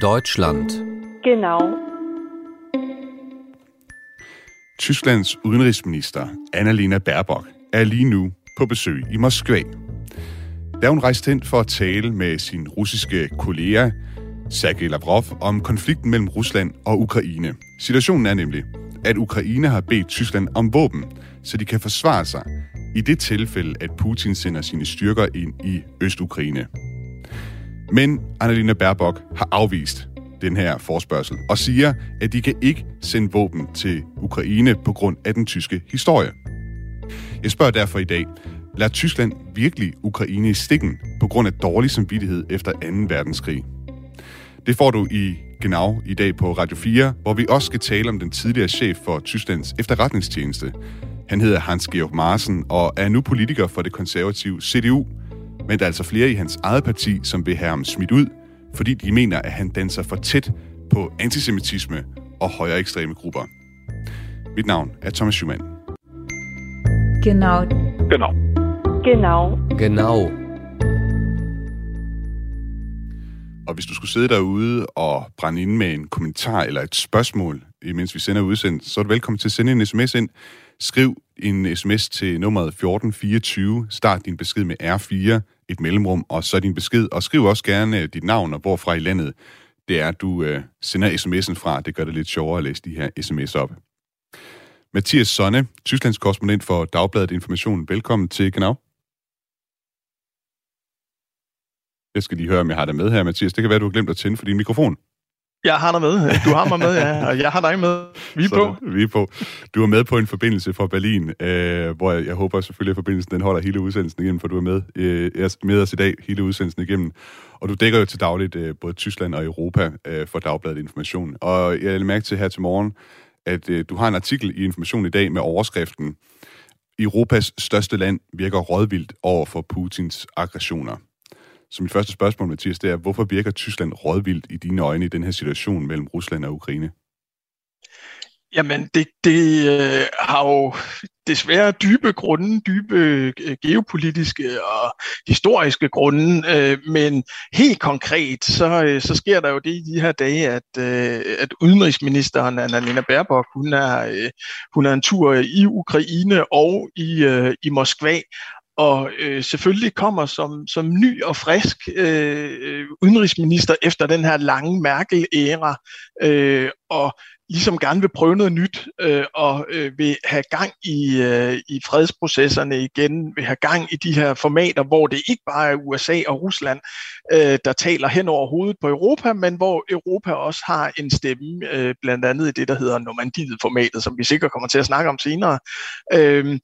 Deutschland. Genau. Tysklands udenrigsminister, Annalena Baerbock, er lige nu på besøg i Moskva. Der er hun rejst hen for at tale med sin russiske kollega, Sergej Lavrov, om konflikten mellem Rusland og Ukraine. Situationen er nemlig, at Ukraine har bedt Tyskland om våben, så de kan forsvare sig i det tilfælde, at Putin sender sine styrker ind i Øst-Ukraine. Men Annalena Baerbock har afvist den her forspørgsel og siger, at de kan ikke sende våben til Ukraine på grund af den tyske historie. Jeg spørger derfor i dag, lader Tyskland virkelig Ukraine i stikken på grund af dårlig samvittighed efter 2. verdenskrig? Det får du i Genau i dag på Radio 4, hvor vi også skal tale om den tidligere chef for Tysklands efterretningstjeneste. Han hedder Hans-Georg Marsen og er nu politiker for det konservative CDU, men der er altså flere i hans eget parti, som vil have ham smidt ud, fordi de mener, at han danser for tæt på antisemitisme og højere ekstreme grupper. Mit navn er Thomas Schumann. Genau. Genau. Genau. Genau. Og hvis du skulle sidde derude og brænde ind med en kommentar eller et spørgsmål, mens vi sender udsendt, så er du velkommen til at sende en sms ind. Skriv en sms til nummeret 1424. Start din besked med R4, et mellemrum, og så din besked. Og skriv også gerne øh, dit navn og hvorfra i landet det er, du øh, sender sms'en fra. Det gør det lidt sjovere at læse de her sms'er op. Mathias Sonne, Tysklands korrespondent for Dagbladet Information. Velkommen til Genau. Jeg skal lige høre, om jeg har dig med her, Mathias. Det kan være, du har glemt at tænde for din mikrofon. Jeg har dig med. Du har mig med, ja. Og jeg har dig med. Vi er på. Vi er på. Du er med på en forbindelse fra Berlin, øh, hvor jeg, jeg håber selvfølgelig, at forbindelsen den holder hele udsendelsen igennem, for du er med, øh, med os i dag hele udsendelsen igennem. Og du dækker jo til dagligt øh, både Tyskland og Europa øh, for Dagbladet Information. Og jeg vil mærke til her til morgen, at øh, du har en artikel i Information i dag med overskriften Europas største land virker rådvildt over for Putins aggressioner. Så mit første spørgsmål, Mathias, det er, hvorfor virker Tyskland rådvildt i dine øjne i den her situation mellem Rusland og Ukraine? Jamen, det, det øh, har jo desværre dybe grunde, dybe øh, geopolitiske og historiske grunde, øh, men helt konkret, så, øh, så sker der jo det i de her dage, at, øh, at udenrigsministeren Annalena Baerbock, hun er, øh, hun er en tur i Ukraine og i, øh, i Moskva, og øh, selvfølgelig kommer som, som ny og frisk øh, øh, udenrigsminister efter den her lange Merkel-æra, øh, og ligesom gerne vil prøve noget nyt, øh, og øh, vil have gang i, øh, i fredsprocesserne igen, vil have gang i de her formater, hvor det ikke bare er USA og Rusland, øh, der taler hen over hovedet på Europa, men hvor Europa også har en stemme, øh, blandt andet i det, der hedder Normandiet-formatet, som vi sikkert kommer til at snakke om senere. Øh,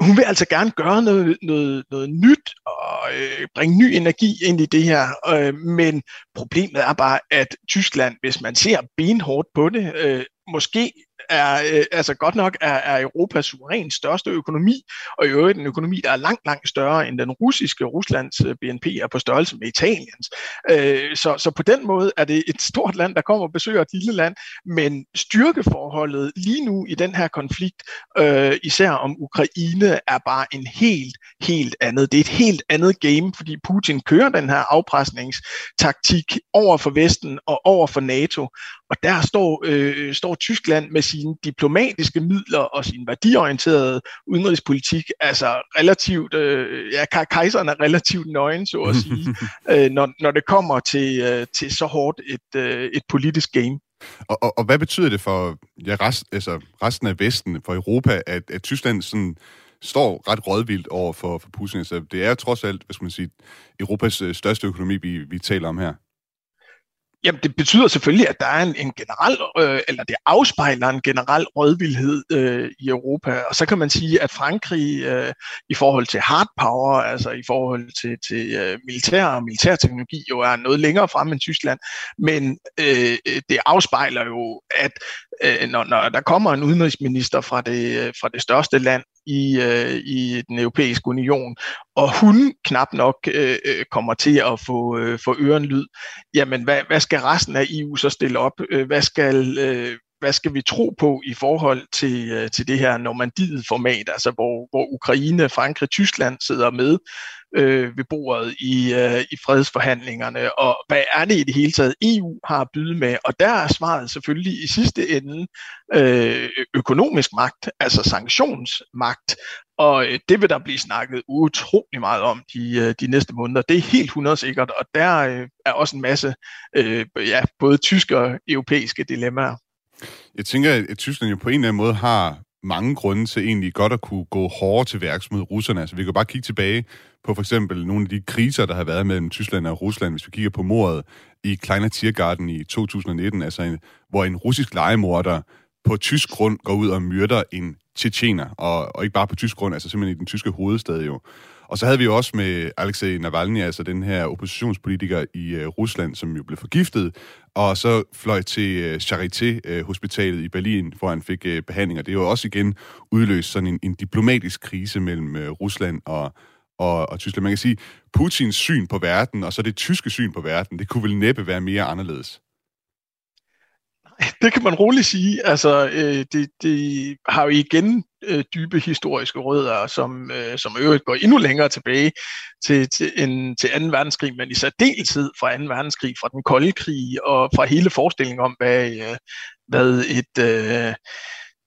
hun vil altså gerne gøre noget, noget, noget nyt og øh, bringe ny energi ind i det her. Øh, men problemet er bare, at Tyskland, hvis man ser benhårdt på det, øh, måske er øh, altså godt nok er, er Europas suverænt største økonomi, og i øvrigt en økonomi, der er langt, langt større end den russiske. Ruslands øh, BNP er på størrelse med Italiens. Øh, så, så på den måde er det et stort land, der kommer og besøger et lille land, men styrkeforholdet lige nu i den her konflikt, øh, især om Ukraine, er bare en helt, helt andet. Det er et helt andet game, fordi Putin kører den her afpresningstaktik over for Vesten og over for NATO, og der står, øh, står Tyskland med sine diplomatiske midler og sin værdiorienterede udenrigspolitik, altså relativt, øh, ja, kejseren er relativt nøgen, så at sige, øh, når, når det kommer til, øh, til så hårdt et, øh, et politisk game. Og, og, og hvad betyder det for ja, rest, altså resten af Vesten, for Europa, at, at Tyskland sådan står ret rådvildt over for, for Putin? Altså, det er trods alt, hvad skal man sige, Europas øh, største økonomi, vi, vi taler om her. Jamen, det betyder selvfølgelig, at der er en, en generel, øh, eller det afspejler en generel rådvildhed øh, i Europa. Og så kan man sige, at Frankrig øh, i forhold til hard power, altså i forhold til, til øh, militær og militærteknologi, jo er noget længere frem end Tyskland. Men øh, det afspejler jo, at øh, når, når der kommer en udenrigsminister fra det, øh, fra det største land i, øh, i den europæiske union, og hun knap nok øh, øh, kommer til at få, øh, få ørenlyd, jamen hvad, hvad skal resten af EU så stille op? Øh, hvad skal, øh, hvad skal vi tro på i forhold til, øh, til det her Normandiet-format, altså hvor, hvor Ukraine, Frankrig, Tyskland sidder med øh, ved bordet i, øh, i fredsforhandlingerne, og hvad er det i det hele taget, EU har at byde med? Og der er svaret selvfølgelig i sidste ende øh, økonomisk magt, altså sanktionsmagt, og øh, det vil der blive snakket utrolig meget om de, øh, de næste måneder. Det er helt 100 sikkert, og der øh, er også en masse øh, ja, både tyske og europæiske dilemmaer. Jeg tænker, at Tyskland jo på en eller anden måde har mange grunde til egentlig godt at kunne gå hårdere til værks mod russerne. Altså, vi kan bare kigge tilbage på for eksempel nogle af de kriser, der har været mellem Tyskland og Rusland, hvis vi kigger på mordet i Kleiner Tiergarten i 2019, altså en, hvor en russisk legemorder på tysk grund går ud og myrder en tjetjener, og, og ikke bare på tysk grund, altså simpelthen i den tyske hovedstad jo. Og så havde vi også med Alexei Navalny, altså den her oppositionspolitiker i øh, Rusland, som jo blev forgiftet, og så fløj til øh, Charité-hospitalet øh, i Berlin, hvor han fik behandling. Og det er jo også igen udløst sådan en, en diplomatisk krise mellem Rusland og, og, og Tyskland. Man kan sige, Putins syn på verden, og så det tyske syn på verden, det kunne vel næppe være mere anderledes. Det kan man roligt sige. Altså, øh, det, det har jo igen øh, dybe historiske rødder, som, øh, som øvrigt går endnu længere tilbage til, til, en, til 2. verdenskrig, men i særdeleshed fra 2. verdenskrig, fra den kolde krig og fra hele forestillingen om, hvad, øh, hvad et... Øh,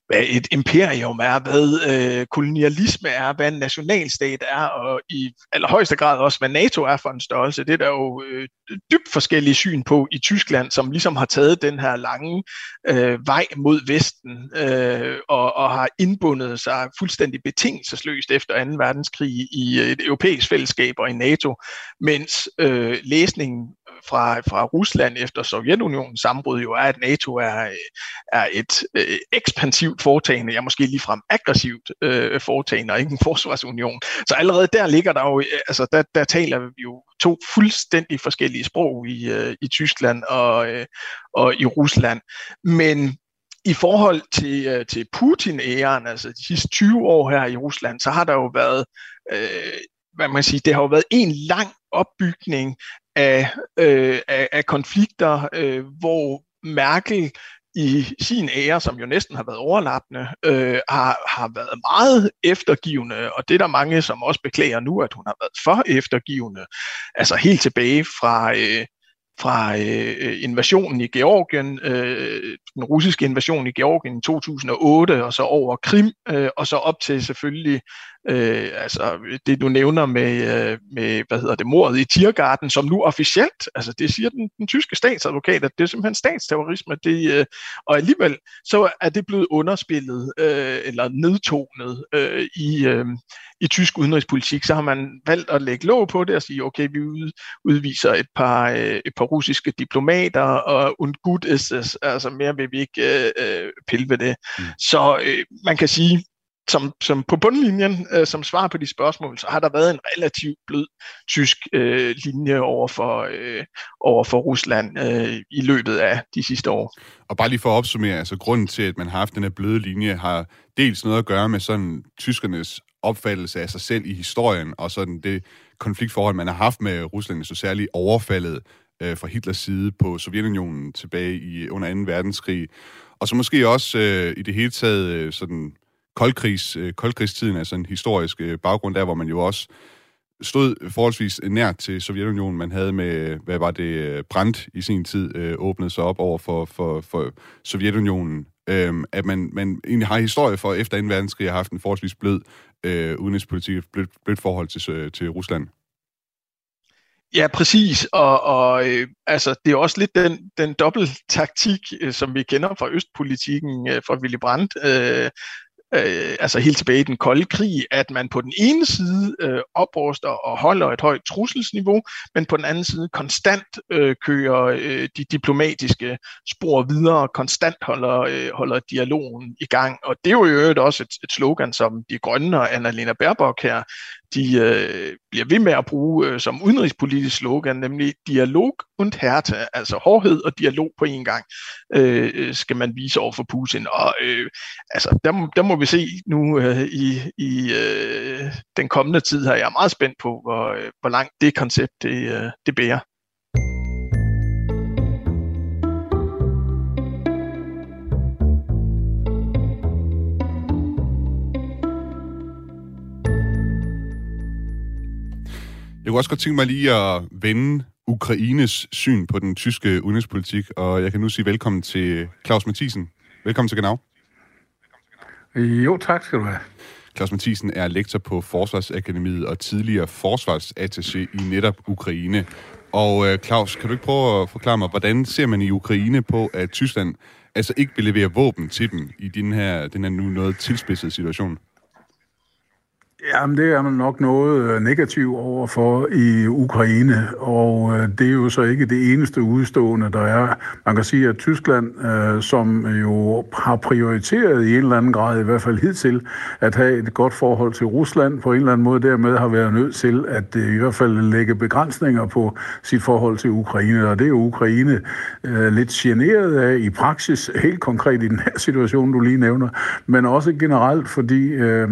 hvad et imperium er, hvad øh, kolonialisme er, hvad en nationalstat er, og i allerhøjeste grad også, hvad NATO er for en størrelse. Det er der jo øh, dybt forskellige syn på i Tyskland, som ligesom har taget den her lange øh, vej mod Vesten øh, og, og har indbundet sig fuldstændig betingelsesløst efter 2. verdenskrig i et europæisk fællesskab og i NATO, mens øh, læsningen fra, fra Rusland efter Sovjetunionens sammenbrud jo er, at NATO er, er et øh, ekspansivt foretagende, ja måske ligefrem aggressivt øh, foretagende, og ikke en forsvarsunion. Så allerede der ligger der jo, øh, altså der, der taler vi jo to fuldstændig forskellige sprog i, øh, i Tyskland og, øh, og i Rusland. Men i forhold til, øh, til Putin-æren, altså de sidste 20 år her i Rusland, så har der jo været, øh, hvad man siger, det har jo været en lang opbygning af, øh, af, af konflikter, øh, hvor Merkel i sin ære, som jo næsten har været overlappende, øh, har, har været meget eftergivende, og det er der mange, som også beklager nu, at hun har været for eftergivende. Altså helt tilbage fra, øh, fra øh, invasionen i Georgien, øh, den russiske invasion i Georgien i 2008, og så over Krim, øh, og så op til selvfølgelig øh, altså det du nævner med, øh, med, hvad hedder det, mordet i Tiergarten, som nu officielt, altså det siger den, den tyske statsadvokat, at det er simpelthen statsterrorisme, det, øh, og alligevel så er det blevet underspillet øh, eller nedtonet øh, i, øh, i tysk udenrigspolitik, så har man valgt at lægge låg på det og sige, okay, vi ud, udviser et par, øh, et par russiske diplomater, og und gut ist es, altså mere vil vi ikke øh, øh pille ved det. Mm. Så øh, man kan sige, som, som på bundlinjen, øh, som svar på de spørgsmål, så har der været en relativt blød tysk øh, linje over for, øh, over for Rusland øh, i løbet af de sidste år. Og bare lige for at opsummere, altså grunden til, at man har haft den her bløde linje, har dels noget at gøre med sådan tyskernes opfattelse af sig selv i historien, og sådan det konfliktforhold, man har haft med Rusland, så særligt overfaldet øh, fra Hitlers side på Sovjetunionen tilbage i under 2. verdenskrig. Og så måske også øh, i det hele taget øh, sådan koldkrigs, øh, koldkrigstiden, altså en historisk øh, baggrund der, hvor man jo også stod forholdsvis nært til Sovjetunionen. Man havde med, hvad var det, øh, Brandt i sin tid øh, åbnet sig op over for, for, for Sovjetunionen. Øhm, at man, man egentlig har historie for, efter 2. verdenskrig har haft en forholdsvis blød øh, udenrigspolitik, et blødt, blødt forhold til, øh, til Rusland. Ja, præcis. Og, og øh, altså, det er også lidt den, den dobbelttaktik, øh, som vi kender fra østpolitikken øh, fra Willy Brandt, øh, øh, altså helt tilbage i den kolde krig, at man på den ene side øh, opruster og holder et højt trusselsniveau, men på den anden side konstant øh, kører øh, de diplomatiske spor videre, og konstant holder, øh, holder dialogen i gang. Og det er jo i øvrigt også et, et slogan, som de grønne og Annalena Baerbock her de øh, bliver ved med at bruge øh, som udenrigspolitisk slogan, nemlig dialog und Härte, altså hårdhed og dialog på en gang, øh, skal man vise over for Putin. Og øh, altså, der, der må vi se nu øh, i, i øh, den kommende tid her. Jeg er meget spændt på, hvor, øh, hvor langt det koncept det, øh, det bærer. Kunne også godt tænke mig lige at vende Ukraines syn på den tyske udenrigspolitik, og jeg kan nu sige velkommen til Claus Mathisen. Velkommen til Genau. Jo, tak skal du have. Claus Mathisen er lektor på Forsvarsakademiet og tidligere forsvarsattaché i netop Ukraine. Og øh, Claus, kan du ikke prøve at forklare mig, hvordan ser man i Ukraine på, at Tyskland altså ikke vil levere våben til dem i den her, den her nu noget tilspidsede situation? Jamen, det er man nok noget øh, negativ over for i Ukraine, og øh, det er jo så ikke det eneste udstående, der er. Man kan sige, at Tyskland, øh, som jo har prioriteret i en eller anden grad, i hvert fald hidtil, at have et godt forhold til Rusland, på en eller anden måde dermed har været nødt til at øh, i hvert fald lægge begrænsninger på sit forhold til Ukraine, og det er jo Ukraine lidt generet af i praksis, helt konkret i den her situation, du lige nævner, men også generelt, fordi øh,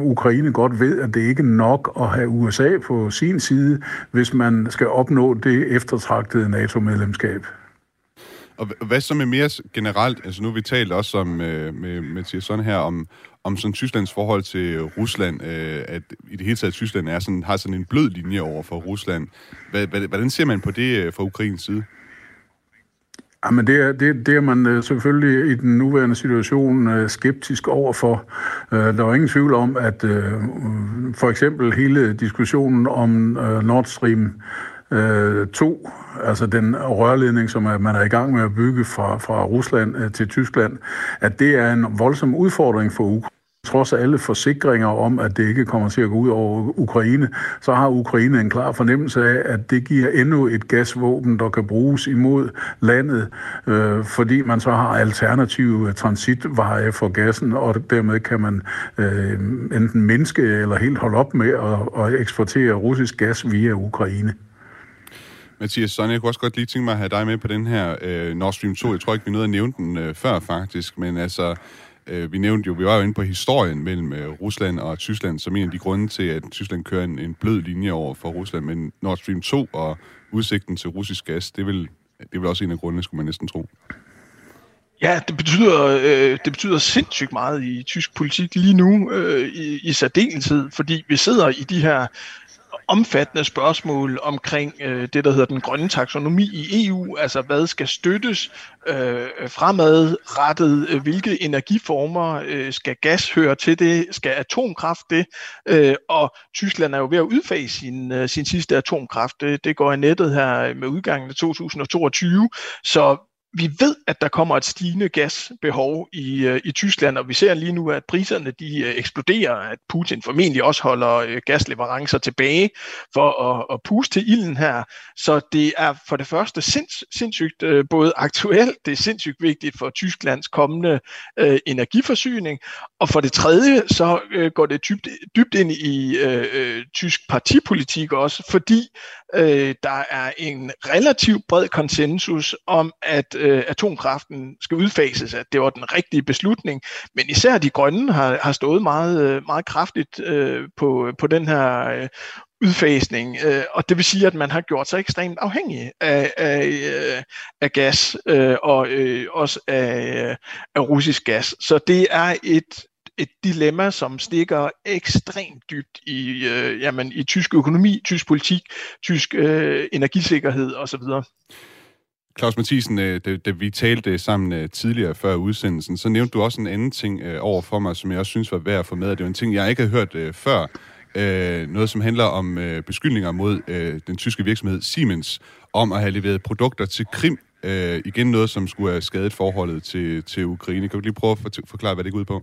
Ukraine godt godt ved, at det ikke er nok at have USA på sin side, hvis man skal opnå det eftertragtede NATO-medlemskab. Og hvad så med mere generelt, altså nu har vi talt også om, øh, med, med Mathias Sådan her, om, om sådan Tysklands forhold til Rusland, øh, at i det hele taget Tyskland er sådan, har sådan en blød linje over for Rusland. Hvordan ser man på det øh, fra Ukrains side? Jamen det er, det, det er man øh, selvfølgelig i den nuværende situation øh, skeptisk overfor. Øh, der er ingen tvivl om, at øh, for eksempel hele diskussionen om Nord Stream 2, altså den rørledning, som man er i gang med at bygge fra, fra Rusland til Tyskland, at det er en voldsom udfordring for Ukraine trods alle forsikringer om, at det ikke kommer til at gå ud over Ukraine, så har Ukraine en klar fornemmelse af, at det giver endnu et gasvåben, der kan bruges imod landet, øh, fordi man så har alternative transitveje for gassen, og dermed kan man øh, enten mindske eller helt holde op med at, at eksportere russisk gas via Ukraine. Mathias Sonne, jeg kunne også godt lige tænke mig at have dig med på den her øh, Nord Stream 2. Jeg tror ikke, vi nåede at nævne den øh, før faktisk, men altså, Øh, vi nævnte jo, vi var jo inde på historien mellem øh, Rusland og Tyskland, som en af de grunde til, at Tyskland kører en, en blød linje over for Rusland. Men Nord Stream 2 og udsigten til russisk gas, det vil, det vil også en af grundene, skulle man næsten tro. Ja, det betyder, øh, det betyder sindssygt meget i tysk politik lige nu, øh, i, i særdeleshed, fordi vi sidder i de her omfattende spørgsmål omkring øh, det, der hedder den grønne taksonomi i EU, altså hvad skal støttes øh, fremadrettet, øh, hvilke energiformer øh, skal gas høre til det, skal atomkraft det, øh, og Tyskland er jo ved at udfase sin, øh, sin sidste atomkraft, det, det går i nettet her med udgangen af 2022, så vi ved, at der kommer et stigende gasbehov i, øh, i Tyskland, og vi ser lige nu, at priserne de øh, eksploderer, at Putin formentlig også holder øh, gasleverancer tilbage for at, at puste til ilden her. Så det er for det første sinds, sindssygt øh, både aktuelt, det er sindssygt vigtigt for Tysklands kommende øh, energiforsyning, og for det tredje så øh, går det dybt, dybt ind i øh, øh, tysk partipolitik også, fordi øh, der er en relativt bred konsensus om, at øh, atomkraften skal udfases, at det var den rigtige beslutning. Men især de grønne har, har stået meget, øh, meget kraftigt øh, på, på den her øh, udfasning, øh, og det vil sige, at man har gjort sig ekstremt afhængig af, af, øh, af gas øh, og øh, også af, af russisk gas. Så det er et et dilemma, som stikker ekstremt dybt i, øh, jamen, i tysk økonomi, tysk politik, tysk øh, energisikkerhed osv. Claus Mathisen, øh, da, da vi talte sammen øh, tidligere før udsendelsen, så nævnte du også en anden ting øh, over for mig, som jeg også synes var værd at få med. Det var en ting, jeg ikke havde hørt øh, før. Øh, noget, som handler om øh, beskyldninger mod øh, den tyske virksomhed Siemens om at have leveret produkter til Krim. Øh, igen noget, som skulle have skadet forholdet til, til Ukraine. Kan du lige prøve at forklare, hvad det går ud på?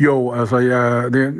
Jo, altså ja, det,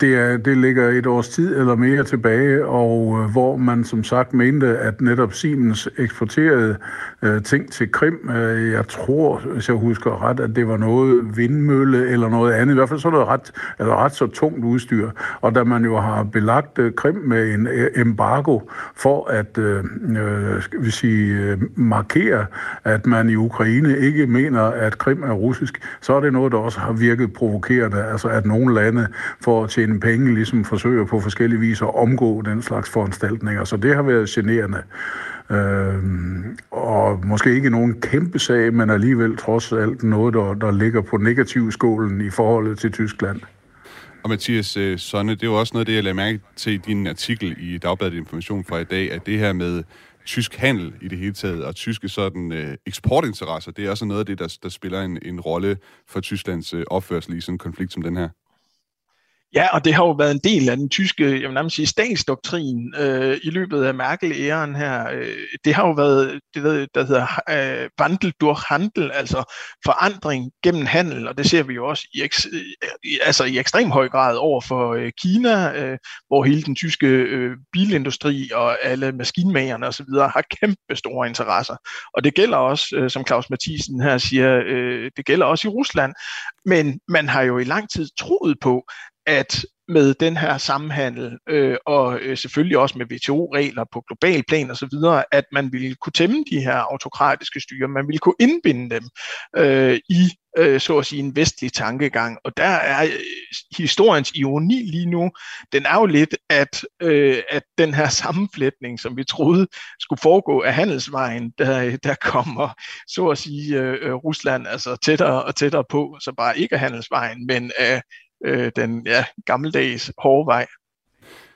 det, er, det ligger et års tid eller mere tilbage, og øh, hvor man som sagt mente, at netop Siemens eksporterede øh, ting til Krim. Øh, jeg tror, hvis jeg husker ret, at det var noget vindmølle eller noget andet. I hvert fald så noget det ret, altså ret så tungt udstyr. Og da man jo har belagt øh, Krim med en øh, embargo for at øh, øh, skal vi sige, øh, markere, at man i Ukraine ikke mener, at Krim er russisk, så er det noget, der også har virket provokerende det, altså at nogle lande for at tjene penge ligesom forsøger på forskellige vis at omgå den slags foranstaltninger. Så det har været generende. Øh, og måske ikke nogen kæmpe sag, men alligevel trods alt noget, der, der ligger på negativ skålen i forholdet til Tyskland. Og Mathias øh, Sonne, det er jo også noget af det, jeg lagde mærke til i din artikel i Dagbladet Information fra i dag, at det her med tysk handel i det hele taget, og tyske sådan øh, eksportinteresser, det er også noget af det, der, der spiller en, en rolle for Tysklands øh, opførsel i sådan en konflikt som den her. Ja, og det har jo været en del af den tyske, jeg vil nærmest sige, statsdoktrin øh, i løbet af Merkel-æren her. Øh, det har jo været det, der hedder øh, Wandel durch Handel, altså forandring gennem handel, og det ser vi jo også i, eks, øh, altså i ekstrem høj grad over for øh, Kina, øh, hvor hele den tyske øh, bilindustri og alle maskinmagerne osv. har kæmpe store interesser. Og det gælder også, øh, som Claus Mathisen her siger, øh, det gælder også i Rusland, men man har jo i lang tid troet på, at med den her samhandel, øh, og øh, selvfølgelig også med WTO-regler på global plan osv., at man ville kunne tæmme de her autokratiske styre, man ville kunne indbinde dem øh, i øh, så at sige en vestlig tankegang. Og der er øh, historiens ironi lige nu, den er jo lidt, at, øh, at den her sammenflætning, som vi troede skulle foregå af handelsvejen, der, der kommer så at sige øh, øh Rusland altså tættere og tættere på, så bare ikke af handelsvejen, men af øh, Øh, den ja, gammeldags hårde vej.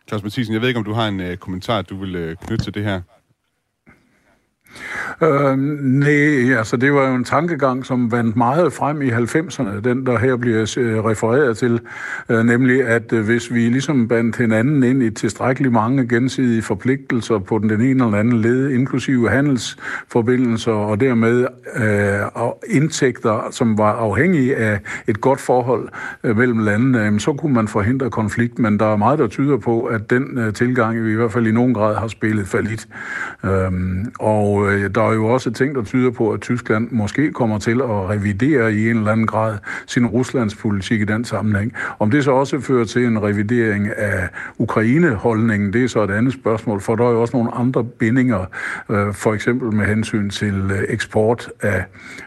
Claus Mathisen, jeg ved ikke, om du har en øh, kommentar, du vil øh, knytte til det her. Øh, nej, altså det var jo en tankegang, som vandt meget frem i 90'erne, den der her bliver øh, refereret til, øh, nemlig at øh, hvis vi ligesom bandt hinanden ind i tilstrækkeligt mange gensidige forpligtelser på den, den ene eller anden led, inklusive handelsforbindelser og dermed øh, indtægter, som var afhængige af et godt forhold øh, mellem landene, øh, så kunne man forhindre konflikt, men der er meget, der tyder på, at den øh, tilgang vi i hvert fald i nogen grad har spillet for lidt. Øh, og øh, der er jo også ting, der tyder på, at Tyskland måske kommer til at revidere i en eller anden grad sin Ruslands politik i den sammenhæng. Om det så også fører til en revidering af Ukraine-holdningen, det er så et andet spørgsmål, for der er jo også nogle andre bindinger, øh, for eksempel med hensyn til øh, eksport af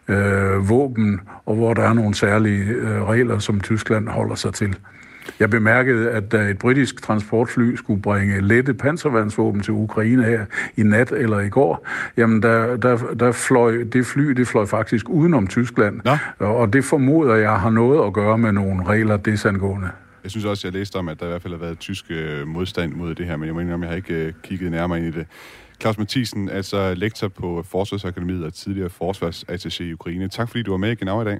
øh, våben, og hvor der er nogle særlige øh, regler, som Tyskland holder sig til. Jeg bemærkede, at da et britisk transportfly skulle bringe lette panservandsvåben til Ukraine her i nat eller i går, jamen der, der, der fløj det fly, det fløj faktisk udenom Tyskland. Nå. Og det formoder jeg har noget at gøre med nogle regler desangående. Jeg synes også, jeg læste om, at der i hvert fald har været tysk øh, modstand mod det her, men jeg mener, jeg har ikke øh, kigget nærmere ind i det. Claus Mathisen, altså lektor på Forsvarsakademiet og tidligere forsvarsattaché i Ukraine. Tak fordi du var med i Genau i dag.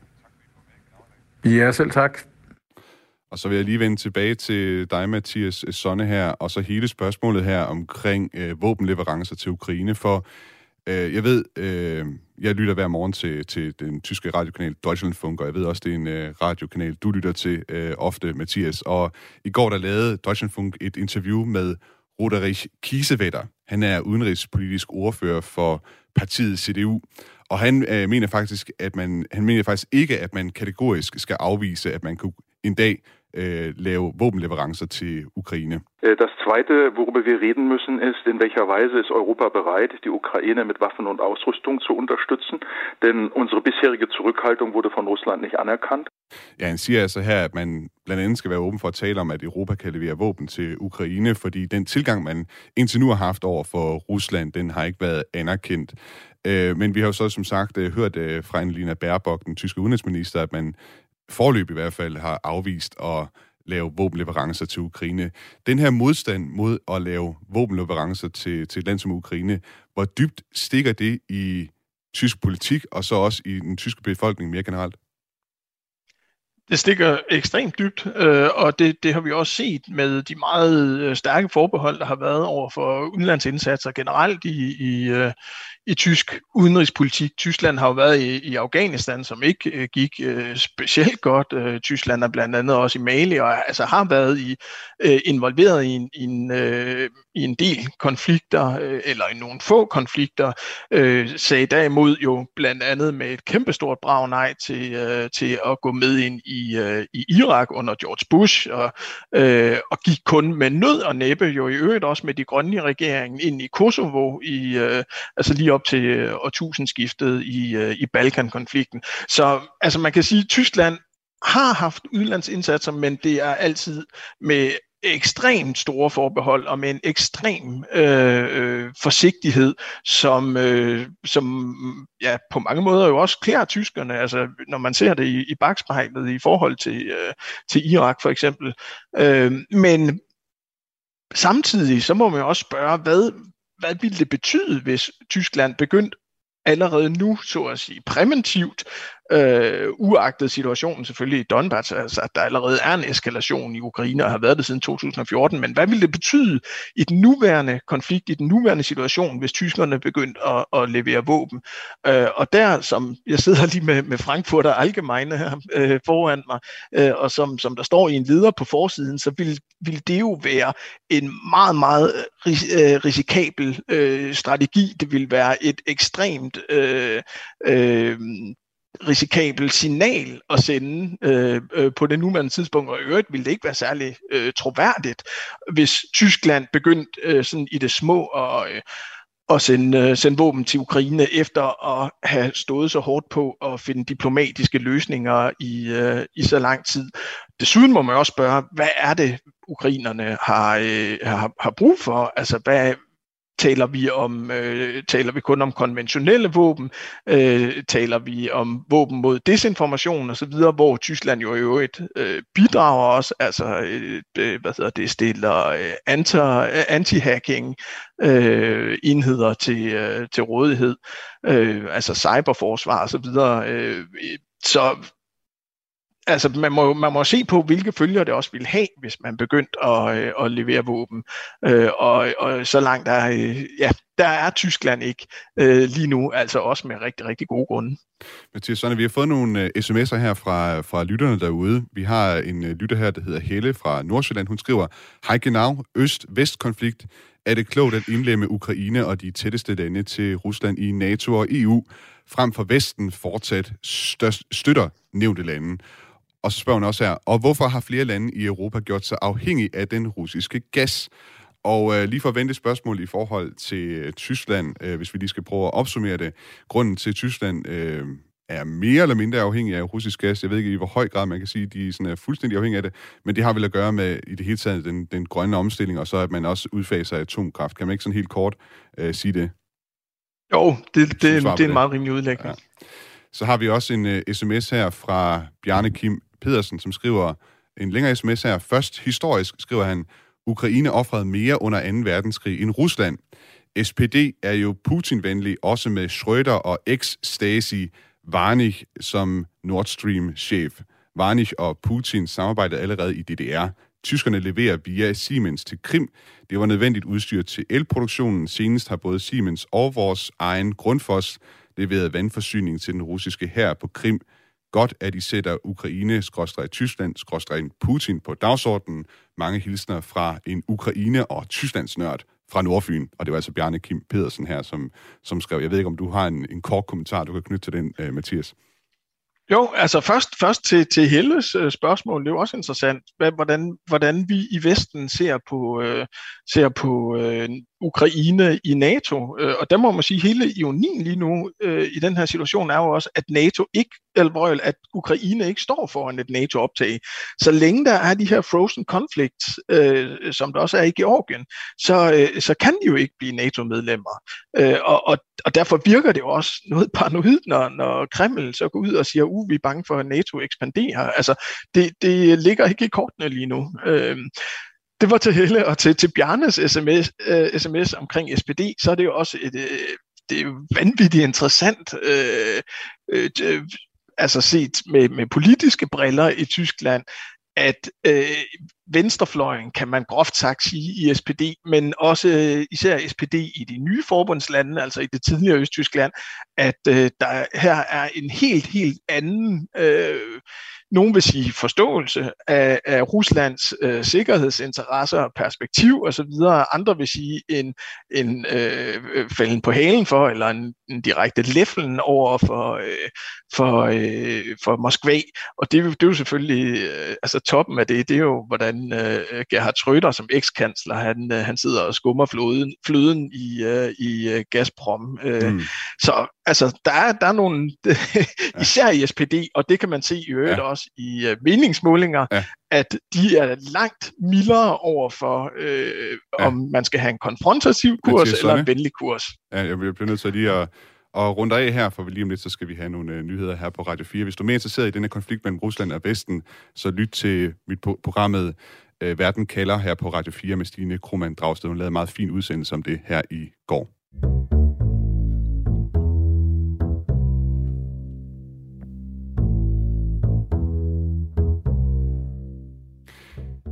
Ja, selv tak. Og så vil jeg lige vende tilbage til dig, Mathias øh, Sonne her, og så hele spørgsmålet her omkring øh, våbenleverancer til Ukraine, for øh, jeg ved, øh, jeg lytter hver morgen til, til den tyske radiokanal Deutschlandfunk, og jeg ved også, det er en øh, radiokanal, du lytter til øh, ofte, Mathias. Og i går der lavede Deutschlandfunk et interview med Roderich Kiesewetter. Han er udenrigspolitisk ordfører for partiet CDU. Og han øh, mener faktisk, at man, han mener faktisk ikke, at man kategorisk skal afvise, at man kunne en dag äh, lave Våbenleverancer til Ukraine. Äh, das Zweite, worüber wir reden müssen, ist, in welcher Weise ist Europa bereit, die Ukraine mit Waffen und Ausrüstung zu unterstützen? Denn unsere bisherige Zurückhaltung wurde von Russland nicht anerkannt. Ja, han siger altså her, at man blandt andet skal være åben for at tale om, at Europa kan levere våben til Ukraine, fordi den tilgang, man indtil nu har haft over for Rusland, den har ikke været anerkendt. Øh, men vi har jo så som sagt øh, hørt fra Annalena Baerbock, den tyske udenrigsminister, at man forløb i hvert fald har afvist at lave våbenleverancer til Ukraine. Den her modstand mod at lave våbenleverancer til, til et land som Ukraine, hvor dybt stikker det i tysk politik, og så også i den tyske befolkning mere generelt? det stikker ekstremt dybt, øh, og det, det har vi også set med de meget øh, stærke forbehold, der har været over for udenlandsindsatser generelt i, i, øh, i tysk udenrigspolitik. Tyskland har jo været i, i Afghanistan, som ikke øh, gik øh, specielt godt. Øh, Tyskland er blandt andet også i Mali, og altså har været i, øh, involveret i en, i, en, øh, i en del konflikter, øh, eller i nogle få konflikter, øh, sagde derimod jo blandt andet med et kæmpestort brag nej til, øh, til at gå med ind i, øh, i Irak under George Bush, og, øh, og gik kun med nød og næppe, jo i øvrigt også med de grønne regering ind i Kosovo, i, øh, altså lige op til øh, årtusindskiftet i, øh, i Balkankonflikten. Så altså man kan sige, at Tyskland har haft udlandsindsatser, men det er altid med ekstremt store forbehold og med en ekstrem øh, øh, forsigtighed, som, øh, som ja, på mange måder jo også klæder tyskerne, altså når man ser det i, i bagspejlet i forhold til, øh, til Irak for eksempel. Øh, men samtidig så må man jo også spørge, hvad, hvad ville det betyde, hvis Tyskland begyndte allerede nu, så at sige, præventivt øh, uagtet situationen selvfølgelig i Donbass, altså at der allerede er en eskalation i Ukraine og har været det siden 2014, men hvad ville det betyde i den nuværende konflikt, i den nuværende situation, hvis tyskerne begyndte at, at levere våben? Øh, og der, som jeg sidder lige med, med Frankfurter Allgemeine her øh, foran mig, øh, og som, som der står i en leder på forsiden, så ville, vil det jo være en meget, meget ris, øh, risikabel øh, strategi. Det ville være et ekstremt øh, øh, risikabel signal at sende øh, øh, på det nuværende tidspunkt, og i øvrigt ville det ikke være særlig øh, troværdigt, hvis Tyskland begyndte øh, sådan i det små at, øh, at sende, øh, sende våben til Ukraine efter at have stået så hårdt på at finde diplomatiske løsninger i, øh, i så lang tid. Desuden må man også spørge, hvad er det, ukrainerne har, øh, har, har brug for? Altså, hvad, Taler vi om øh, taler vi kun om konventionelle våben? Øh, taler vi om våben mod desinformation og så videre, hvor Tyskland jo i øvrigt øh, bidrager også, altså øh, øh hvad hedder det, stiller øh, anti, øh, anti-hacking øh, enheder til, øh, til rådighed, øh, altså cyberforsvar og så videre. Øh, så altså man må, man må se på, hvilke følger det også vil have, hvis man begyndte at, øh, at levere våben. Øh, og, og så langt der, øh, ja, der er Tyskland ikke øh, lige nu, altså også med rigtig, rigtig gode grunde. Mathias Sønne, vi har fået nogle uh, sms'er her fra, fra lytterne derude. Vi har en øh, lytter her, der hedder Helle fra Nordsjælland. Hun skriver, Hej genau, Øst-Vest-konflikt. Er det klogt at indlemme Ukraine og de tætteste lande til Rusland i NATO og EU, frem for Vesten fortsat støtter nævnte lande? Og så spørger hun også her, og hvorfor har flere lande i Europa gjort sig afhængig af den russiske gas? Og øh, lige for at vente spørgsmål i forhold til øh, Tyskland, øh, hvis vi lige skal prøve at opsummere det. Grunden til, Tyskland øh, er mere eller mindre afhængig af russisk gas. Jeg ved ikke i hvor høj grad man kan sige, at de sådan er fuldstændig afhængige af det, men det har vel at gøre med i det hele taget den, den grønne omstilling, og så at man også udfaser atomkraft. Kan man ikke sådan helt kort øh, sige det? Jo, det, det, det, det er en meget rimelig udlægning. Ja. Så har vi også en uh, sms her fra Bjarne Kim Pedersen, som skriver en længere sms her. Først historisk skriver han, Ukraine offrede mere under 2. verdenskrig end Rusland. SPD er jo Putin-venlig, også med Schröder og ex-Stasi Varnich som Nord Stream-chef. Varnich og Putin samarbejdede allerede i DDR. Tyskerne leverer via Siemens til Krim. Det var nødvendigt udstyr til elproduktionen. Senest har både Siemens og vores egen Grundfos leveret vandforsyning til den russiske hær på Krim godt, at I sætter Ukraine, Tyskland, Putin på dagsordenen. Mange hilsner fra en Ukraine- og Tysklandsnørd fra Nordfyn, og det var altså Bjarne Kim Pedersen her, som, som skrev. Jeg ved ikke, om du har en, en kort kommentar, du kan knytte til den, uh, Mathias. Jo, altså først, først til, til Helles øh, spørgsmål, det er jo også interessant, hvad, hvordan, hvordan vi i Vesten ser på, øh, ser på øh, Ukraine i NATO. Øh, og der må man sige, at hele ionien lige nu øh, i den her situation er jo også, at NATO ikke, eller at Ukraine ikke står foran et NATO-optag. Så længe der er de her frozen conflicts, øh, som der også er i Georgien, så, øh, så kan de jo ikke blive NATO-medlemmer. Øh, og, og, og derfor virker det jo også noget paranoid, når, når Kreml så går ud og siger, uh, vi er bange for, at NATO ekspanderer. Altså, det, det ligger ikke i kortene lige nu. Øh, det var til Helle, og til, til Bjarnes sms, øh, sms omkring SPD, så er det jo også et, øh, det er vanvittigt interessant, øh, øh, altså set med, med politiske briller i Tyskland, at øh, venstrefløjen, kan man groft sagt sige, i SPD, men også øh, især SPD i de nye forbundslande, altså i det tidligere Østtyskland, at øh, der her er en helt, helt anden øh, nogen vil sige forståelse af, af Ruslands øh, sikkerhedsinteresser og perspektiv osv. Andre vil sige en, en øh, fælden på halen for, eller en, en direkte læflen over for, øh, for, øh, for Moskva. Og det, det er jo selvfølgelig, øh, altså toppen af det, det er jo, hvordan øh, Gerhard Schröder som ekskansler, han, øh, han sidder og skummer fløden, fløden i, øh, i øh, Gazprom. Øh, mm. Så altså, der er, der er nogle, især i SPD, og det kan man se i øvrigt ja. også i uh, meningsmålinger, ja. at de er langt mildere over for, øh, ja. om man skal have en konfrontativ kurs eller en venlig kurs. Ja, jeg bliver nødt til lige at og rundt af her, for lige om lidt, så skal vi have nogle uh, nyheder her på Radio 4. Hvis du er mere interesseret i denne konflikt mellem Rusland og Vesten, så lyt til mit programmet uh, Verden kalder her på Radio 4 med Stine Krohmann Dragsted. Hun lavede en meget fin udsendelse om det her i går.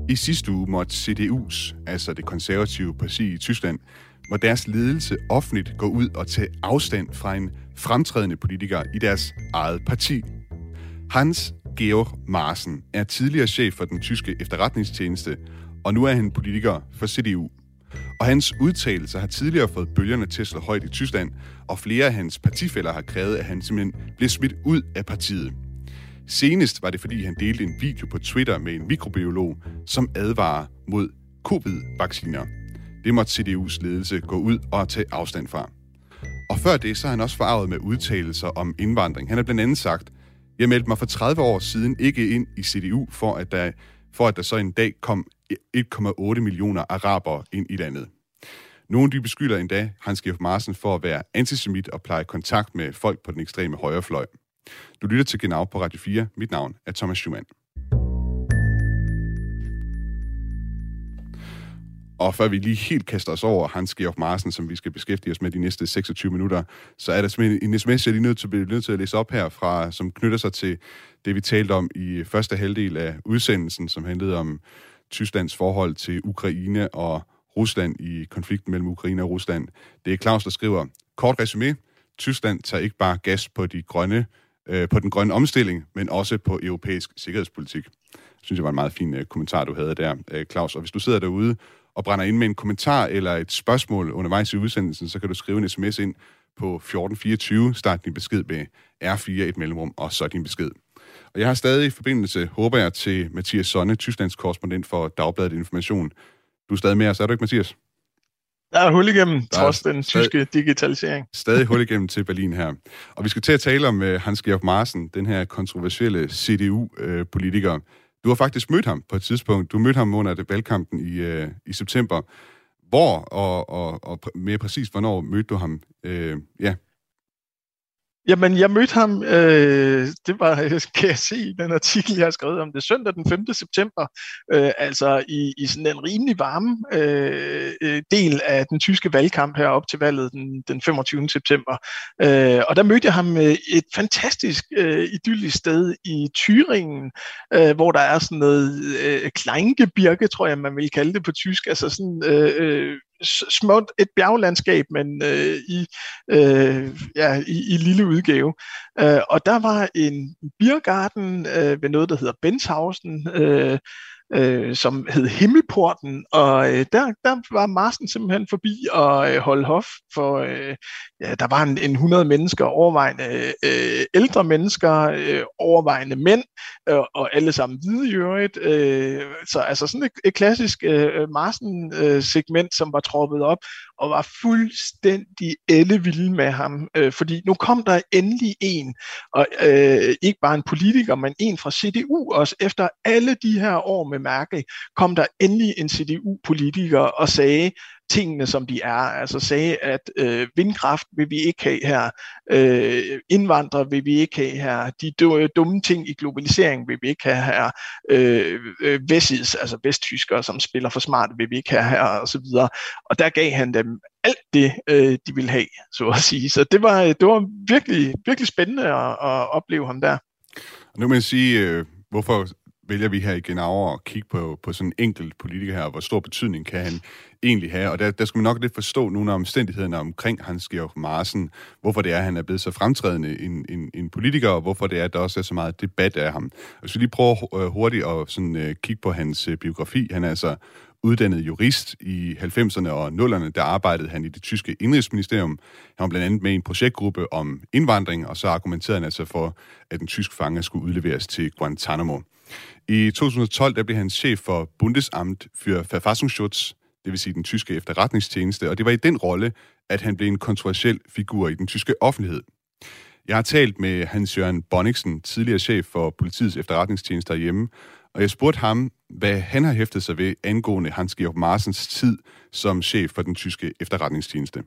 I sidste uge måtte CDU's, altså det konservative parti i Tyskland, hvor deres ledelse offentligt går ud og tage afstand fra en fremtrædende politiker i deres eget parti. Hans Georg Marsen er tidligere chef for den tyske efterretningstjeneste, og nu er han politiker for CDU. Og hans udtalelser har tidligere fået bølgerne til at slå højt i Tyskland, og flere af hans partifælder har krævet, at han simpelthen bliver smidt ud af partiet. Senest var det, fordi han delte en video på Twitter med en mikrobiolog, som advarer mod covid-vacciner. Det måtte CDU's ledelse gå ud og tage afstand fra. Og før det, så er han også farvet med udtalelser om indvandring. Han har blandt andet sagt, jeg meldte mig for 30 år siden ikke ind i CDU, for at der, for at der så en dag kom 1,8 millioner arabere ind i landet. Nogle de beskylder endda Hans Georg Marsen for at være antisemit og pleje kontakt med folk på den ekstreme højrefløj. Du lytter til Genau på Radio 4. Mit navn er Thomas Schumann. Og før vi lige helt kaster os over Hans Georg Marsen, som vi skal beskæftige os med de næste 26 minutter, så er der simpelthen en sms, jeg lige nødt til, nødt til at læse op her, fra, som knytter sig til det, vi talte om i første halvdel af udsendelsen, som handlede om Tysklands forhold til Ukraine og Rusland i konflikten mellem Ukraine og Rusland. Det er Claus, der skriver, kort resume, Tyskland tager ikke bare gas på, de grønne, øh, på den grønne omstilling, men også på europæisk sikkerhedspolitik. Jeg synes, det var en meget fin øh, kommentar, du havde der, øh, Claus. Og hvis du sidder derude og brænder ind med en kommentar eller et spørgsmål undervejs i udsendelsen, så kan du skrive en sms ind på 1424, start din besked med R4, et mellemrum, og så din besked. Og jeg har stadig i forbindelse, håber jeg, til Mathias Sonne, Tysklands korrespondent for Dagbladet Information. Du er stadig med os, er du ikke, Mathias? Der er hul igennem, der trods den stadig, tyske digitalisering. Stadig hul igennem til Berlin her. Og vi skal til at tale om uh, Hans Georg Marsen, den her kontroversielle CDU-politiker. Uh, du har faktisk mødt ham på et tidspunkt. Du mødte ham under det valgkampen i, uh, i september. Hvor og, og, og mere præcis, hvornår mødte du ham? Uh, ja, Jamen, jeg mødte ham, øh, det var, kan jeg se i den artikel, jeg har skrevet om det, søndag den 5. september, øh, altså i, i sådan en rimelig varme øh, øh, del af den tyske valgkamp her op til valget den, den 25. september. Øh, og der mødte jeg ham øh, et fantastisk øh, idyllisk sted i Thüringen, øh, hvor der er sådan noget øh, Kleingebirge, tror jeg, man vil kalde det på tysk, altså sådan øh, øh småt et bjerglandskab, men øh, i, øh, ja, i, i lille udgave. Øh, og der var en biergarten øh, ved noget, der hedder Benshausen, øh, øh, som hed Himmelporten, og øh, der, der var Marsen simpelthen forbi og øh, holde hof, for øh, ja, der var en, en 100 mennesker, overvejende øh, ældre mennesker, øh, overvejende mænd, øh, og alle sammen hvide i øvrigt. Øh, så altså sådan et, et klassisk øh, Marsen-segment, øh, som var troppet op, og var fuldstændig ellevilde med ham, øh, fordi nu kom der endelig en, og øh, ikke bare en politiker, men en fra CDU også. Efter alle de her år med Merkel, kom der endelig en CDU-politiker og sagde, tingene, som de er. Altså sagde, at øh, vindkraft vil vi ikke have her, øh, indvandrere vil vi ikke have her, de øh, dumme ting i globalisering vil vi ikke have her, øh, øh vestids, altså vesttyskere, som spiller for smart, vil vi ikke have her, og så videre. Og der gav han dem alt det, øh, de ville have, så at sige. Så det var, det var virkelig, virkelig spændende at, at opleve ham der. Nu må man sige, øh, hvorfor vælger vi her i Genau at kigge på, på sådan en enkelt politiker her, hvor stor betydning kan han egentlig have? Og der, der skal man nok lidt forstå nogle af omstændighederne omkring Hans Georg Marsen, hvorfor det er, at han er blevet så fremtrædende en, en, en politiker, og hvorfor det er, at der også er så meget debat af ham. Og så lige prøve øh, hurtigt at sådan, uh, kigge på hans uh, biografi. Han er altså uddannet jurist i 90'erne og 0'erne, der arbejdede han i det tyske indrigsministerium. Han var blandt andet med i en projektgruppe om indvandring, og så argumenterede han altså for, at den tyske fange skulle udleveres til Guantanamo. I 2012 der blev han chef for Bundesamt für Verfassungsschutz, det vil sige den tyske efterretningstjeneste, og det var i den rolle, at han blev en kontroversiel figur i den tyske offentlighed. Jeg har talt med Hans-Jørgen Bonniksen, tidligere chef for politiets efterretningstjeneste hjemme, og jeg spurgte ham, hvad han har hæftet sig ved angående Hans-Georg Marsens tid som chef for den tyske efterretningstjeneste.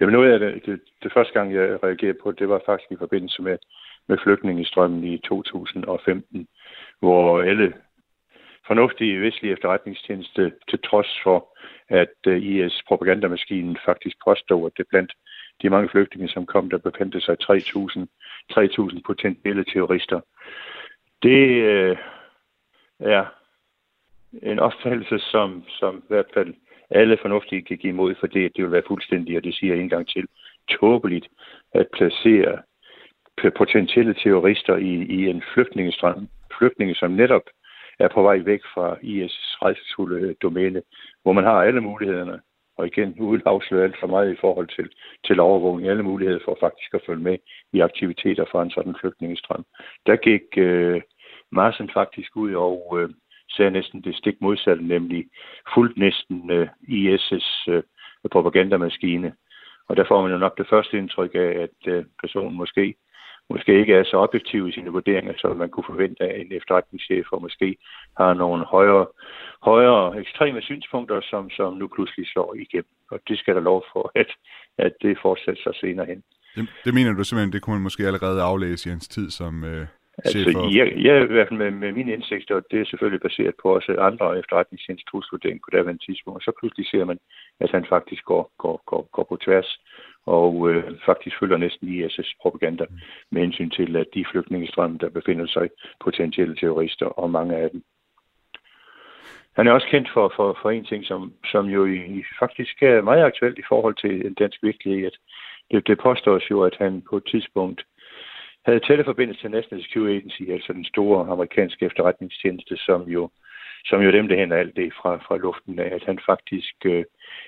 Jamen noget af det, det, det første gang, jeg reagerede på, det var faktisk i forbindelse med, med flygtningestrømmen i 2015, hvor alle fornuftige vestlige efterretningstjeneste, til trods for, at øh, IS propagandamaskinen faktisk påstod, at det blandt de mange flygtninge, som kom, der befandt sig 3.000 3.000 potentielle terrorister. Det øh, er en opfattelse, som, som i hvert fald alle fornuftige kan give imod, for det, det vil være fuldstændig, og det siger jeg en gang til, tåbeligt at placere potentielle terrorister i, i en flygtningestrøm. Flygtninge, som netop er på vej væk fra IS' rejsesfulde øh, domæne, hvor man har alle mulighederne, og igen uden afsløre alt for meget i forhold til, til overvågning, alle muligheder for faktisk at følge med i aktiviteter fra en sådan flygtningestrøm. Der gik øh, Marsen faktisk ud og øh, sagde næsten det stik modsatte, nemlig fuldt næsten øh, IS' øh, propagandamaskine. Og der får man jo nok det første indtryk af, at øh, personen måske måske ikke er så objektiv i sine vurderinger, som man kunne forvente af en efterretningschef, og måske har nogle højere, højere ekstreme synspunkter, som, som nu pludselig slår igennem. Og det skal der lov for, at, at det fortsætter sig senere hen. Det, det mener du simpelthen, det kunne man måske allerede aflæse i hans tid som øh, altså, for... jeg, jeg, i hvert fald med, med mine indsigter, det er selvfølgelig baseret på også andre efterretningsinstitutsvurdering på daværende tidspunkt, og så pludselig ser man, at han faktisk går, går, går, går på tværs og øh, faktisk følger næsten ISS propaganda med hensyn til, at de flygtningestrømme, der befinder sig potentielle terrorister, og mange af dem. Han er også kendt for, for, for en ting, som, som jo i, faktisk er meget aktuelt i forhold til en dansk virkelighed. At det, det påstås jo, at han på et tidspunkt havde tætte forbindelse til National Security Agency, altså den store amerikanske efterretningstjeneste, som jo, som jo dem, der henter alt det fra, fra luften af, at han faktisk øh,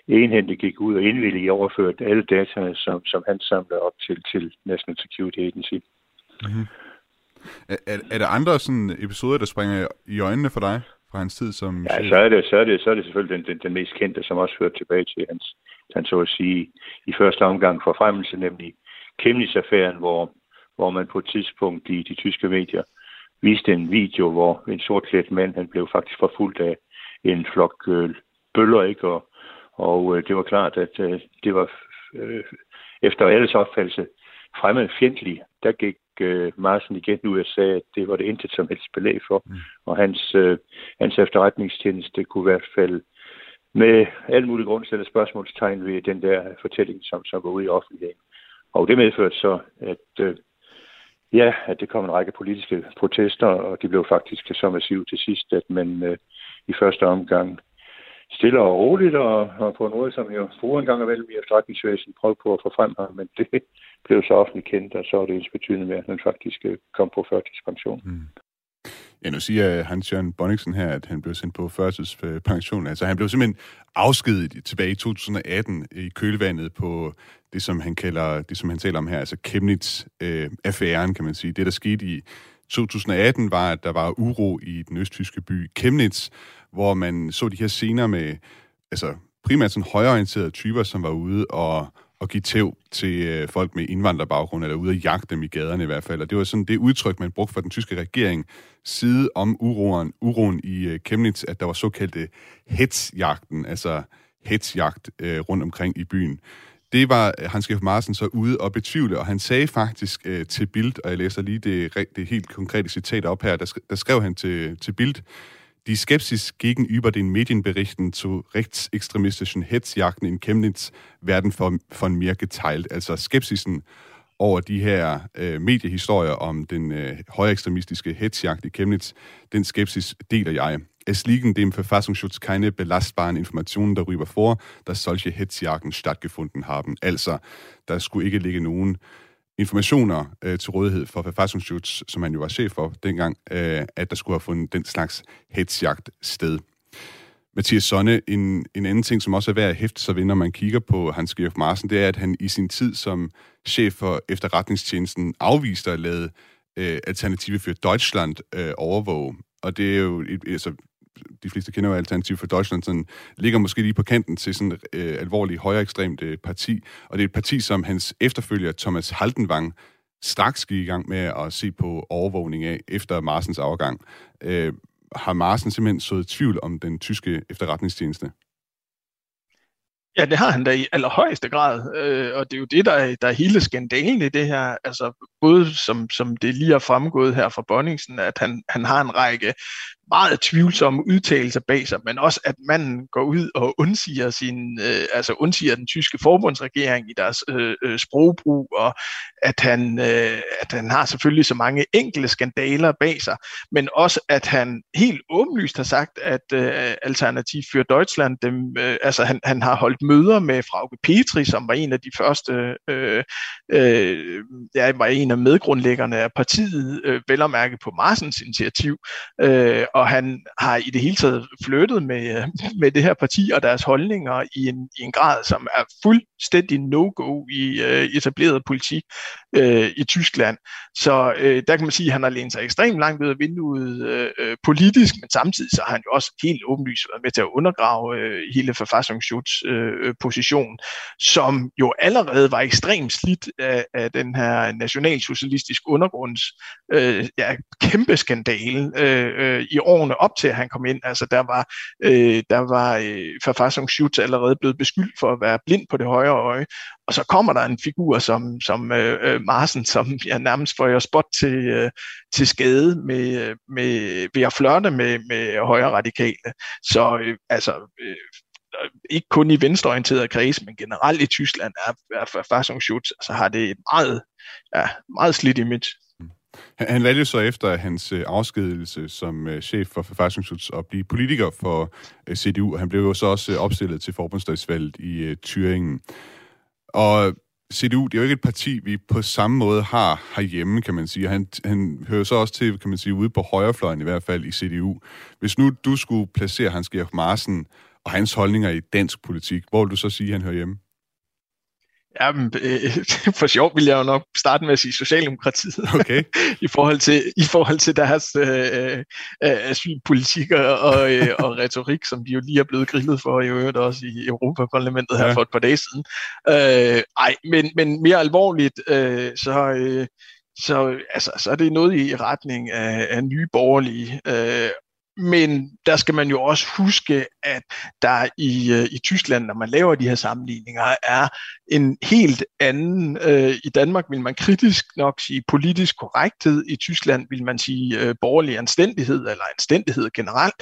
enhændigt gik ud og indvilligt overført alle data, som, som han samlede op til, til National Security Agency. Mm-hmm. Er, er, er der andre sådan episoder, der springer i øjnene for dig fra hans tid som Ja, så er det, så er det, så er det selvfølgelig den, den, den mest kendte, som også fører tilbage til hans, han så at sige, i første omgang forfremmelse, nemlig Chemnitz-affæren, hvor, hvor man på et tidspunkt i de tyske medier viste en video, hvor en sortklædt mand, han blev faktisk forfulgt af en flok øh, bøller, ikke? Og, og øh, det var klart, at øh, det var øh, efter alles opfattelse fremme fjendtlig. Der gik øh, Marsen igen ud og sagde, at det var det intet som helst belæg for. Mm. Og hans, øh, hans efterretningstjeneste kunne i hvert fald med alle mulige grunde stille spørgsmålstegn ved den der fortælling, som, som var ude i offentligheden. Og det medførte så, at øh, ja, at det kom en række politiske protester, og de blev faktisk så massive til sidst, at man øh, i første omgang stille og roligt, og, og på en måde, som jeg bruger en gang imellem i efterretningsvæsen, prøve på at få frem ham, men det blev så offentligt kendt, og så er det ens betydende med, at han faktisk øh, kom på førtidspension. Mm. Ja, nu siger Hans-Jørgen Bonniksen her, at han blev sendt på førtidspension. Altså, han blev simpelthen afskediget tilbage i 2018 i kølvandet på det, som han kalder, det som han taler om her, altså Chemnitz-affæren, øh, kan man sige. Det, der skete i 2018, var, at der var uro i den østtyske by Chemnitz, hvor man så de her scener med altså, primært sådan højorienterede typer, som var ude og, og give tæv til øh, folk med indvandrerbaggrund, eller ude at jagte dem i gaderne i hvert fald. Og det var sådan det udtryk, man brugte fra den tyske regering side om uroen, uroen i øh, Chemnitz, at der var såkaldte hetsjagten, altså hetsjagt øh, rundt omkring i byen. Det var øh, Hans Georg Marsen så ude og betvivle, og han sagde faktisk øh, til Bild, og jeg læser lige det, det helt konkrete citat op her, der, der skrev han til, til Bild, Die Skepsis gegenüber den Medienberichten zu rechtsextremistischen Hetzjagden in Chemnitz werden von, von mir geteilt. Altså skepsisen over de her øh, mediehistorier om den øh, højekstremistiske hetzjagt i Chemnitz, den skepsis deler jeg. Es liegen dem Verfassungsschutz keine belastbaren Informationen darüber vor, dass solche Hetzjagden stattgefunden haben. Altså, der skulle ikke ligge nogen informationer øh, til rådighed for Verfassungsschutz, som han jo var chef for dengang, øh, at der skulle have fundet den slags hetsjagt sted. Mathias Sonne, en, en anden ting, som også er værd at hæfte sig ved, når man kigger på Hans Georg Marsen, det er, at han i sin tid som chef for efterretningstjenesten afviste at lade øh, Alternative for Deutschland øh, overvåge. Og det er jo et, altså, de fleste kender jo Alternativ for Deutschland, sådan, ligger måske lige på kanten til sådan et øh, alvorligt højere ekstremt øh, parti. Og det er et parti, som hans efterfølger Thomas Haldenwang straks gik i gang med at se på overvågning af efter Marsens afgang. Øh, har Marsen simpelthen sået tvivl om den tyske efterretningstjeneste? Ja, det har han da i allerhøjeste grad, øh, og det er jo det, der er, der er hele skandalen i det her. Altså både som, som det lige er fremgået her fra Bonningsen, at han, han har en række meget tvivlsomme udtalelser bag sig, men også at manden går ud og undsiger, sin, øh, altså undsiger den tyske forbundsregering i deres øh, øh, sprogbrug, og at han, øh, at han har selvfølgelig så mange enkelte skandaler bag sig, men også at han helt åbenlyst har sagt, at øh, Alternativ for Deutschland, dem, øh, altså han, han har holdt møder med Frauke Petri, som var en af de første, øh, øh, ja, var en af medgrundlæggerne af partiet, øh, vel at mærke på Marsens initiativ, øh, og han har i det hele taget flyttet med, med det her parti og deres holdninger i en, i en grad, som er fuldstændig no-go i øh, etableret politik øh, i Tyskland. Så øh, der kan man sige, at han har lænet sig ekstremt langt ud af vinduet øh, øh, politisk, men samtidig så har han jo også helt åbenlyst været med til at undergrave øh, hele Verfassungsschutz øh, position, som jo allerede var ekstremt slidt af, af den her nationalsocialistisk undergrunds øh, ja, kæmpe skandale øh, øh, i årene op til, at han kom ind. Altså der var, øh, der var øh, Verfassungsschutz allerede blevet beskyldt for at være blind på det højre øje, og så kommer der en figur som, som øh, øh Marsen, som jeg nærmest får jeg spot til, øh, til skade med, øh, med, ved at flørte med, med højre radikale. Så øh, altså, øh, ikke kun i venstreorienterede kreds, men generelt i Tyskland er, er så altså har det et meget, ja, meget slidt image. Han, han valgte så efter hans øh, afskedelse som øh, chef for Verfassungsschutz at blive politiker for øh, CDU, og han blev jo så også øh, opstillet til forbundsdagsvalget i Thüringen. Og CDU, det er jo ikke et parti, vi på samme måde har herhjemme, kan man sige. Han, han hører så også til, kan man sige, ude på højrefløjen i hvert fald i CDU. Hvis nu du skulle placere Hans Georg Marsen og hans holdninger i dansk politik, hvor vil du så sige, at han hører hjemme? Jamen, øh, for sjov vil jeg jo nok starte med at sige Socialdemokratiet. Okay. I, forhold til, I forhold til deres øh, øh, asylpolitik og, øh, og retorik, som de jo lige er blevet grillet for i øvrigt også i Europaparlamentet her ja. for et par dage siden. Øh, ej, men, men mere alvorligt, øh, så... Øh, så, altså, så er det noget i retning af, af nye borgerlige, øh, men der skal man jo også huske, at der i, øh, i Tyskland, når man laver de her sammenligninger, er en helt anden. Øh, I Danmark vil man kritisk nok sige politisk korrekthed. I Tyskland vil man sige øh, borgerlig anstændighed eller anstændighed generelt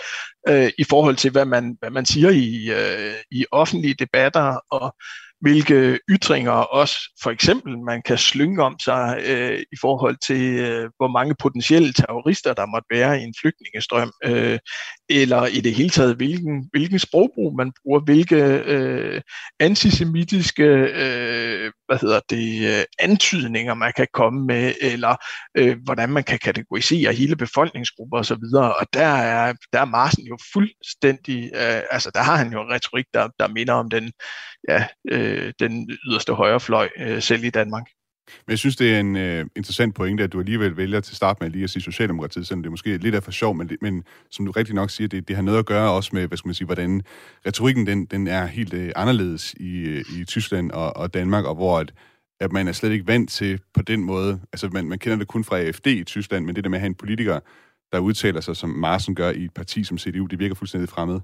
øh, i forhold til, hvad man, hvad man siger i, øh, i offentlige debatter. Og hvilke ytringer også for eksempel man kan slynge om sig øh, i forhold til, øh, hvor mange potentielle terrorister, der måtte være i en flygtningestrøm, øh, eller i det hele taget, hvilken, hvilken sprogbrug man bruger, hvilke øh, antisemitiske øh, hvad hedder det, øh, antydninger man kan komme med, eller øh, hvordan man kan kategorisere hele befolkningsgrupper osv. Og, og der er, der er Marsen jo fuldstændig, øh, altså der har han jo en retorik, der, der minder om den, ja, øh, den yderste højrefløj, øh, selv i Danmark. Men jeg synes, det er en øh, interessant pointe, at du alligevel vælger til start med lige at sige Socialdemokratiet, selvom det er måske lidt af for sjov, men, men som du rigtig nok siger, det, det har noget at gøre også med, hvad skal man sige, hvordan retorikken den, den er helt øh, anderledes i, øh, i Tyskland og, og Danmark, og hvor at, at man er slet ikke vant til på den måde, altså man, man kender det kun fra AFD i Tyskland, men det der med at have en politiker, der udtaler sig, som Marsen gør i et parti som CDU, det virker fuldstændig fremmed.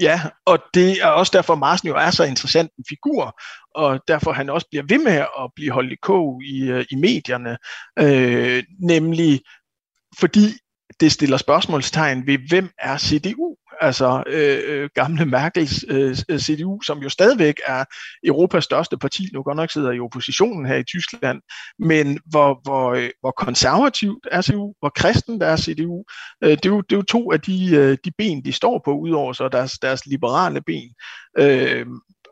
Ja, og det er også derfor, Marsen jo er så interessant en figur, og derfor han også bliver ved med at blive holdt i kog i, øh, i medierne, øh, nemlig fordi det stiller spørgsmålstegn ved, hvem er CDU? Altså øh, øh, gamle Merkels øh, øh CDU, som jo stadigvæk er Europas største parti, nu godt nok sidder i oppositionen her i Tyskland, men hvor, hvor, øh, hvor konservativt er CDU, hvor kristen er CDU. Øh, det, er jo, det er jo to af de, øh, de ben, de står på, udover så deres, deres liberale ben. Øh,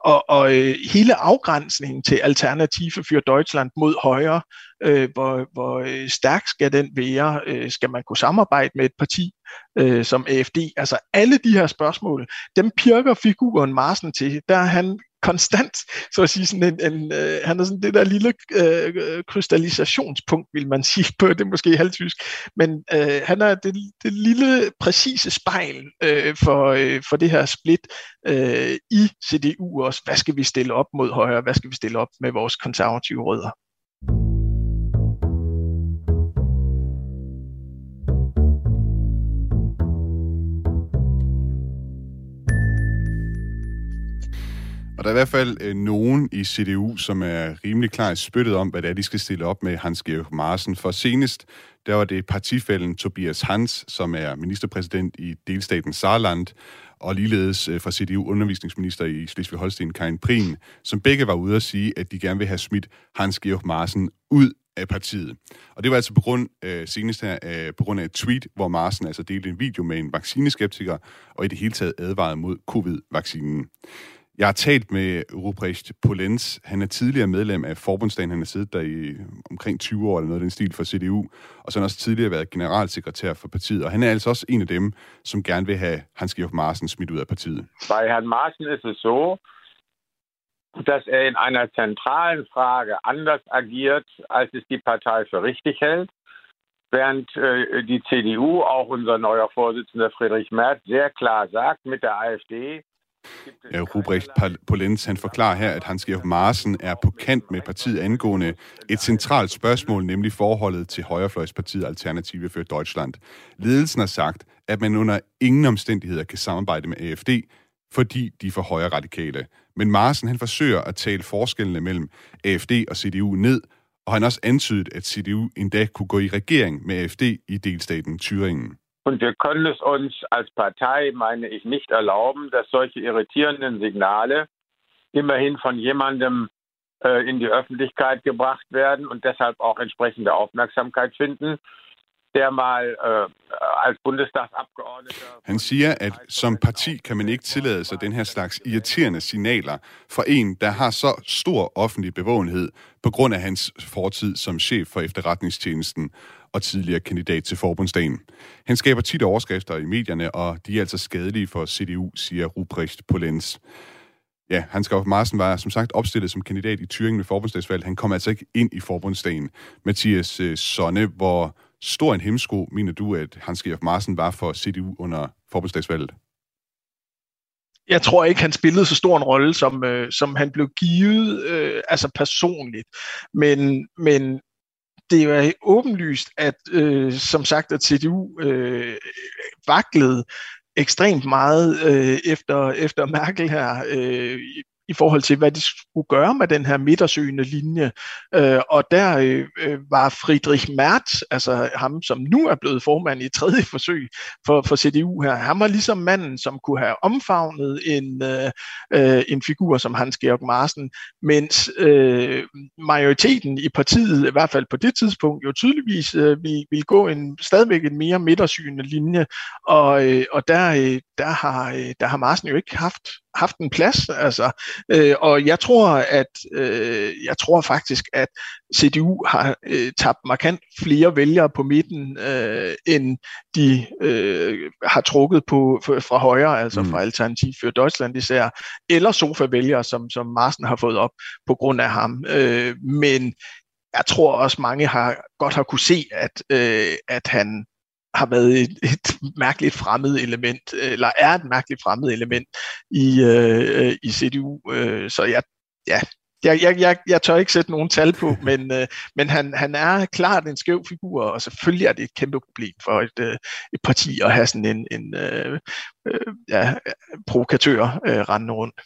og, og øh, hele afgrænsningen til Alternative for Deutschland mod højre, øh, hvor, hvor øh, stærk skal den være? Øh, skal man kunne samarbejde med et parti øh, som AFD? Altså alle de her spørgsmål, dem pirker figuren Marsen til. Der er han konstant, så at sige, sådan en, en øh, han er sådan det der lille øh, krystallisationspunkt, vil man sige på, det er måske halvtysk, men øh, han er det, det lille præcise spejl øh, for, øh, for det her split øh, i CDU også. Hvad skal vi stille op mod højre? Hvad skal vi stille op med vores konservative rødder? Og der er i hvert fald øh, nogen i CDU, som er rimelig klar i spyttet om, hvad det er, de skal stille op med Hans-Georg Marsen. For senest, der var det partifælden Tobias Hans, som er ministerpræsident i delstaten Saarland, og ligeledes øh, fra CDU undervisningsminister i Slesvig-Holsten, Karin Prien, som begge var ude at sige, at de gerne vil have smidt Hans-Georg Marsen ud af partiet. Og det var altså på grund, øh, senest her, øh, på grund af et tweet, hvor Marsen altså delte en video med en vaccineskeptiker, og i det hele taget advarede mod covid-vaccinen. Jeg har talt med Ruprecht Polens. Han er tidligere medlem af forbundsdagen. Han har siddet der i omkring 20 år eller noget af den stil for CDU. Og så har han også tidligere været generalsekretær for partiet. Og han er altså også en af dem, som gerne vil have Hans-Georg Marsen smidt ud af partiet. Bei Herrn Marsen ist es so, dass er in einer zentralen Frage anders agiert, als es die Partei für richtig hält, während äh, die CDU, auch unser neuer Vorsitzender Friedrich Merz, sehr klar sagt, mit der AfD Ja, Ruprecht Polens, han forklarer her, at Hans Georg Marsen er på kant med partiet angående et centralt spørgsmål, nemlig forholdet til højrefløjspartiet Alternative for Deutschland. Ledelsen har sagt, at man under ingen omstændigheder kan samarbejde med AFD, fordi de er for højre radikale. Men Marsen han forsøger at tale forskellene mellem AFD og CDU ned, og han har også antydet, at CDU endda kunne gå i regering med AFD i delstaten Thüringen. Und wir können es uns als Partei, meine ich, nicht erlauben, dass solche irritierenden Signale immerhin von jemandem äh, in die Öffentlichkeit gebracht werden und deshalb auch entsprechende Aufmerksamkeit finden, der mal øh, als Bundestagsabgeordneter... Han siger, at som parti kan man ikke tillade sig den her slags irriterende signaler fra en, der har så stor offentlig bevågenhed på grund af hans fortid som chef for efterretningstjenesten og tidligere kandidat til forbundsdagen. Han skaber tit overskrifter i medierne, og de er altså skadelige for CDU, siger Ruprecht Polenz. Ja, Hans Gauf Marsen var som sagt opstillet som kandidat i Thüringen ved forbundsdagsvalget. Han kom altså ikke ind i forbundsdagen. Mathias øh, Sonne, hvor stor en hemsko mener du, at Hans Georg Marsen var for CDU under forbundsdagsvalget? Jeg tror ikke, han spillede så stor en rolle, som, øh, som han blev givet, øh, altså personligt. Men, men det er jo åbenlyst, at øh, som sagt, at CDU øh, vaklede ekstremt meget øh, efter, efter Merkel her øh, i forhold til, hvad de skulle gøre med den her midtersøgende linje. Øh, og der øh, var Friedrich Merz, altså ham, som nu er blevet formand i tredje forsøg for, for CDU her, han var ligesom manden, som kunne have omfavnet en, øh, øh en figur som Hans Georg Marsen, mens øh, majoriteten i partiet, i hvert fald på det tidspunkt, jo tydeligvis øh, ville, ville gå en stadigvæk en mere midtersøgende linje, og, øh, og der, øh, der, har, øh, der har Marsen jo ikke haft haft en plads. Altså, øh, og jeg tror, at øh, jeg tror faktisk, at CDU har øh, tabt markant flere vælgere på midten, øh, end de øh, har trukket på fra højre, altså mm. fra Alternativ for Deutschland især, eller sofa-vælgere, som, som Marsen har fået op på grund af ham. Øh, men jeg tror også mange har godt har kunne se, at, øh, at han har været et, et mærkeligt fremmed element, eller er et mærkeligt fremmed element i, øh, i CDU. Øh, så jeg, ja, jeg, jeg, jeg, jeg tør ikke sætte nogen tal på, men, øh, men han, han er klart en skæv figur, og selvfølgelig er det et kæmpe problem for et, øh, et parti at have sådan en, en øh, øh, ja, provokatør øh, rendende rundt.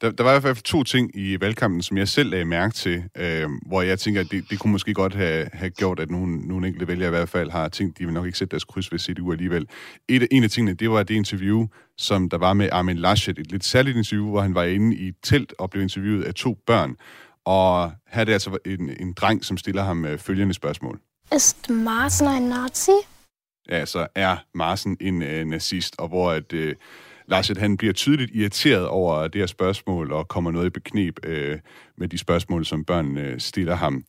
Der, der var i hvert fald to ting i valgkampen, som jeg selv lagde mærke til, øh, hvor jeg tænker, at det, det kunne måske godt have, have gjort, at nogle, nogle enkelte vælgere i hvert fald har tænkt, de vil nok ikke sætte deres kryds ved CDU alligevel. Et, en af tingene, det var det interview, som der var med Armin Laschet, et lidt særligt interview, hvor han var inde i telt og blev interviewet af to børn. Og her er det altså en, en dreng, som stiller ham øh, følgende spørgsmål. Ist Marsen en nazi? Ja, så er Marsen en øh, nazist, og hvor at... Øh, Lars, han bliver tydeligt irriteret over det her spørgsmål og kommer noget i beknep øh, med de spørgsmål, som børnene øh, stiller ham.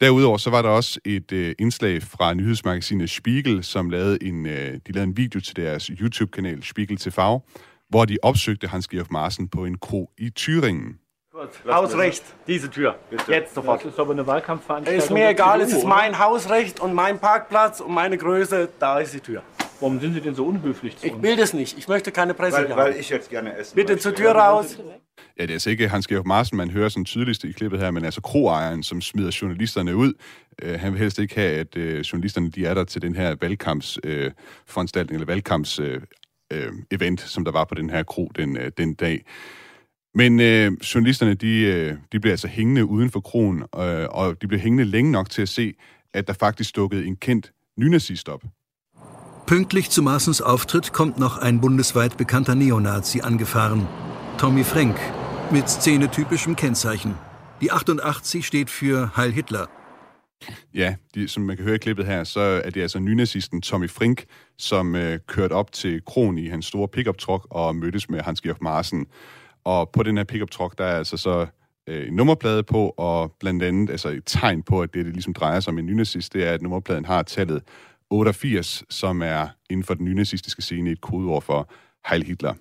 Derudover så var der også et øh, indslag fra nyhedsmagasinet Spiegel, som lavede en, øh, de lavede en video til deres YouTube-kanal Spiegel TV, hvor de opsøgte Hans Georg Marsen på en kro i Thüringen. Hausrecht, diese Tür. Jetzt sofort. Das ist aber eine Wahlkampfveranstaltung. Ist mir egal, es ist mein Hausrecht und mein Parkplatz und meine Größe, da ist die Tür. Warum sind Sie denn so unhöflich zu Ich will das nicht. Ich möchte keine Presse weil, weil ich jetzt gerne essen Bitte zur Tür raus. Ja, det er altså ikke Hans Georg Marsen, man hører sådan tydeligst i klippet her, men altså kroejeren, som smider journalisterne ud. Uh, han vil helst ikke have, at uh, journalisterne de er der til den her valgkampsforanstaltning, uh, eller valgkamps uh, event, som der var på den her kro den, uh, den dag. Men øh, journalisterne, de, øh, de bliver altså hængende uden for kronen, øh, og de bliver hængende længe nok til at se, at der faktisk dukkede en kendt nynazist op. Pünktlich zu Maaßens Auftritt kommt noch ein bundesweit bekannter Neonazi angefahren. Tommy Frank, mit szenetypischem Kennzeichen. Die 88 steht für Heil Hitler. Ja, de, som man kan høre i klippet her, så er det altså nynazisten Tommy Frink, som øh, kørte op til Kron i hans store pickup truck og mødtes med Hans Georg Marsen. Og på den her pickup truck, der er altså så øh, en nummerplade på, og blandt andet altså et tegn på, at det, det ligesom drejer sig om en nynazist, det er, at nummerpladen har tallet 88, som er inden for den nynazistiske scene et kodeord for Heil Hitler.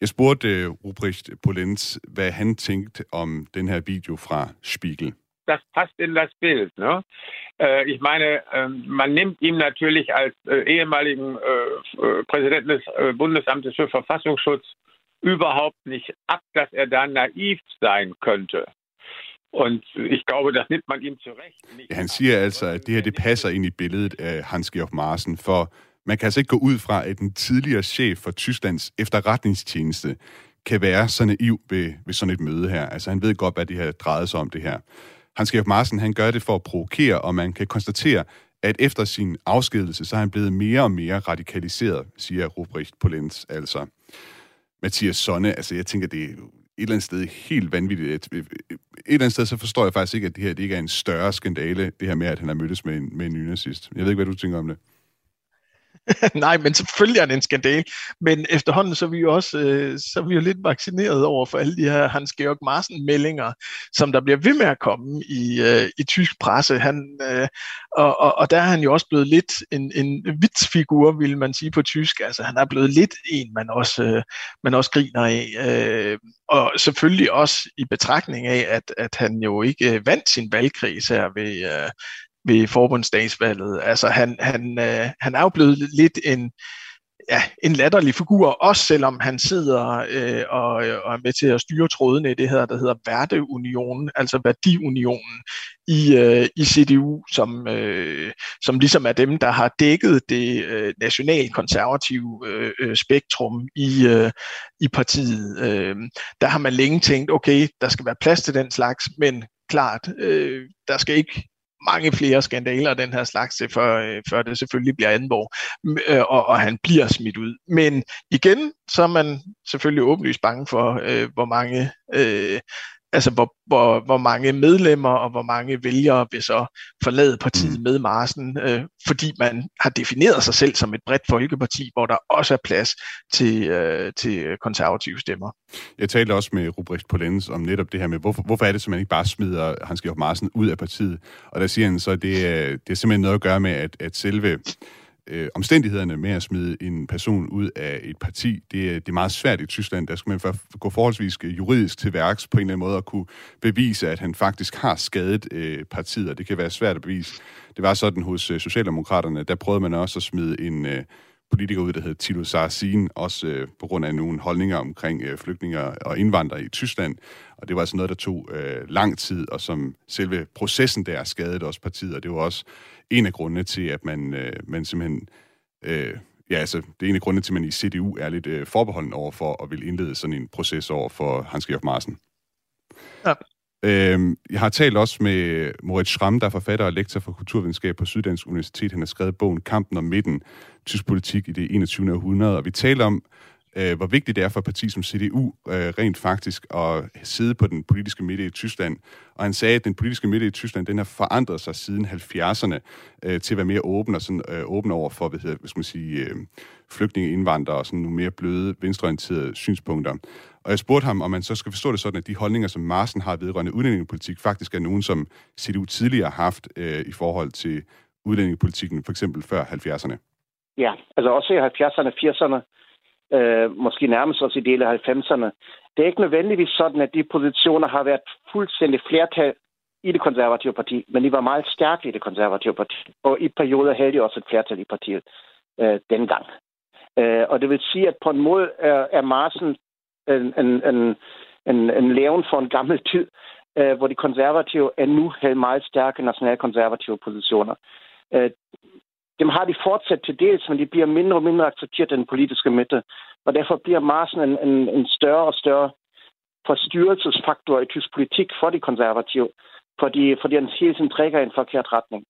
Jeg spurgte øh, Ruprecht Polenz, hvad han tænkte om den her video fra Spiegel. das passt in das Bild. Ne? Äh, ich meine, äh, man nimmt ihm natürlich als äh, ehemaligen äh, äh, Präsidenten des äh, Bundesamtes für Verfassungsschutz überhaupt nicht ab, dass er da naiv sein könnte. Und ich glaube, das nimmt man ihm zurecht. Ja, han siger altså, at det her det passer ind i billedet af Hans-Georg Marsen, for man kan altså ikke gå ud fra, at den tidligere chef for Tysklands efterretningstjeneste kan være så naiv ved, ved sådan et møde her. Altså han ved godt, hvad det her drejede sig om det her. Hans Georg Marsen, han gør det for at provokere, og man kan konstatere, at efter sin afskedelse, så er han blevet mere og mere radikaliseret, siger Ruprecht Polenz altså. Mathias Sonne, altså jeg tænker, det er et eller andet sted helt vanvittigt. at et eller andet sted, så forstår jeg faktisk ikke, at det her det ikke er en større skandale, det her med, at han har mødtes med en, med en nynazist. Jeg ved ikke, hvad du tænker om det. Nej, men selvfølgelig er det en skandal. Men efterhånden så er vi jo også øh, så er vi jo lidt vaccineret over for alle de her Hans Georg Marsen-meldinger, som der bliver ved med at komme i, øh, i tysk presse. Han, øh, og, og, og der er han jo også blevet lidt en, en vitsfigur, vil man sige på tysk. Altså han er blevet lidt en, man også, øh, man også griner af. Øh, og selvfølgelig også i betragtning af, at, at han jo ikke øh, vandt sin valgkreds her ved, øh, ved forbundsdagsvalget. Altså han, han, øh, han er jo blevet lidt en, ja, en latterlig figur, også selvom han sidder øh, og, øh, og er med til at styre trådene i det her, der hedder Værdeunionen, altså værdiunionen i, øh, i CDU, som, øh, som ligesom er dem, der har dækket det øh, nationalkonservative øh, øh, spektrum i, øh, i partiet. Øh, der har man længe tænkt, okay, der skal være plads til den slags, men klart, øh, der skal ikke mange flere skandaler af den her slags, øh, før, øh, før det selvfølgelig bliver Anborg, øh, og, og han bliver smidt ud. Men igen, så er man selvfølgelig åbenlyst bange for, øh, hvor mange øh, altså hvor, hvor, hvor mange medlemmer og hvor mange vælgere vil så forlade partiet mm. med Marsen, øh, fordi man har defineret sig selv som et bredt folkeparti, hvor der også er plads til, øh, til konservative stemmer. Jeg talte også med Ruprecht Polenz om netop det her med, hvorfor, hvorfor er det, at man ikke bare smider Hans Georg Marsen ud af partiet? Og der siger han så, at det, det er simpelthen noget at gøre med, at, at selve øh, omstændighederne med at smide en person ud af et parti, det, det er meget svært i Tyskland. Der skal man for, gå forholdsvis øh, juridisk til værks på en eller anden måde at kunne bevise, at han faktisk har skadet øh, partiet, og det kan være svært at bevise. Det var sådan hos øh, Socialdemokraterne, der prøvede man også at smide en øh, politiker ud, der hed Tilo Sarrazin, også øh, på grund af nogle holdninger omkring øh, flygtninge og indvandrere i Tyskland. Og det var altså noget, der tog øh, lang tid, og som selve processen der skadede også partiet, og det var også en af grundene til, at man, øh, man simpelthen... Øh, ja, altså, det er en af grundene til, at man i CDU er lidt øh, forbeholden over for at vil indlede sådan en proces over for Hans-Georg Marsen. Ja. Øhm, jeg har talt også med Moritz Schramm, der er forfatter og lektor for kulturvidenskab på Syddansk Universitet. Han har skrevet bogen Kampen om midten, tysk politik i det 21. århundrede, og vi taler om, øh, hvor vigtigt det er for et parti som CDU øh, rent faktisk at sidde på den politiske midte i Tyskland. Og han sagde, at den politiske midte i Tyskland, den har forandret sig siden 70'erne øh, til at være mere åben og sådan, øh, åben over for, hvad, hedder, hvad skal man sige, øh, flygtninge, indvandrere og sådan nogle mere bløde, venstreorienterede synspunkter. Og jeg spurgte ham, om man så skal forstå det sådan, at de holdninger, som Marsen har vedrørende udlændingepolitik, faktisk er nogen, som CDU tidligere har haft øh, i forhold til udlændingepolitikken, for eksempel før 70'erne. Ja, altså også i 70'erne, 80'erne, øh, måske nærmest også i dele af 90'erne. Det er ikke nødvendigvis sådan, at de positioner har været fuldstændig flertal i det konservative parti, men de var meget stærke i det konservative parti. Og i perioder havde de også et flertal i partiet øh, dengang. Øh, og det vil sige, at på en måde er, er Marsen en, en, en, en, en leven for en gammel tid, øh, hvor de konservative er nu havde meget stærke nationalkonservative positioner. Øh, dem har de fortsat til dels, men de bliver mindre og mindre accepteret den politiske midte. Og derfor bliver Marsen en, en, en større og større forstyrrelsesfaktor i tysk politik for de konservative, fordi, fordi han hele tiden trækker i en forkert retning.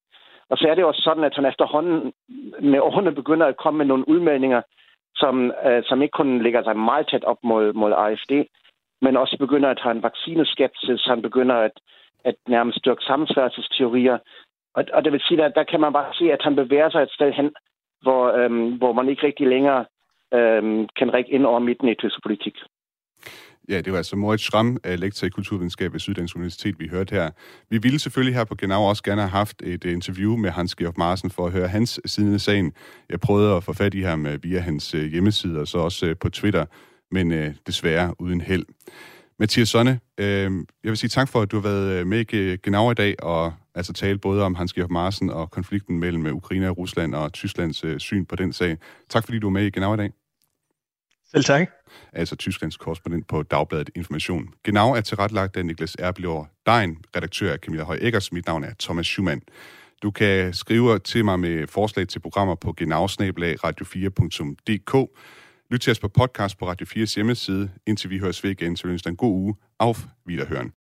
Og så er det også sådan, at han efterhånden med årene begynder at komme med nogle udmeldinger, som, øh, som ikke kun ligger sig meget tæt op mod, mod AFD, men også begynder at have en vaccineskepsis. Han begynder at, at nærmest dyrke sammensværelsesteorier. Og, og det vil sige, at der kan man bare se, at han bevæger sig et sted hen, hvor, øhm, hvor man ikke rigtig længere øhm, kan række ind over midten i tysk politik. Ja, det var altså Moritz Schramm, øh, lektor i kulturvidenskab ved Syddansk Universitet, vi hørte her. Vi ville selvfølgelig her på Genau også gerne have haft et øh, interview med Hans Georg Marsen for at høre hans side af sagen. Jeg prøvede at få fat i ham øh, via hans hjemmeside og så også på Twitter, men øh, desværre uden held. Mathias Sonne, øh, jeg vil sige tak for, at du har været med i Genau i dag og altså tale både om Hans Georg Marsen og konflikten mellem Ukraine og Rusland og Tysklands øh, syn på den sag. Tak fordi du var med i Genau i dag. Selv tak. Altså Tysklands korrespondent på Dagbladet Information. Genau er tilrettelagt af Niklas Erbjørn Dein, redaktør af Camilla Høj Eggers. Mit navn er Thomas Schumann. Du kan skrive til mig med forslag til programmer på genau radio4.dk. Lyt til os på podcast på Radio 4's hjemmeside. Indtil vi høres ved igen, så ønsker en god uge. Auf Wiederhören.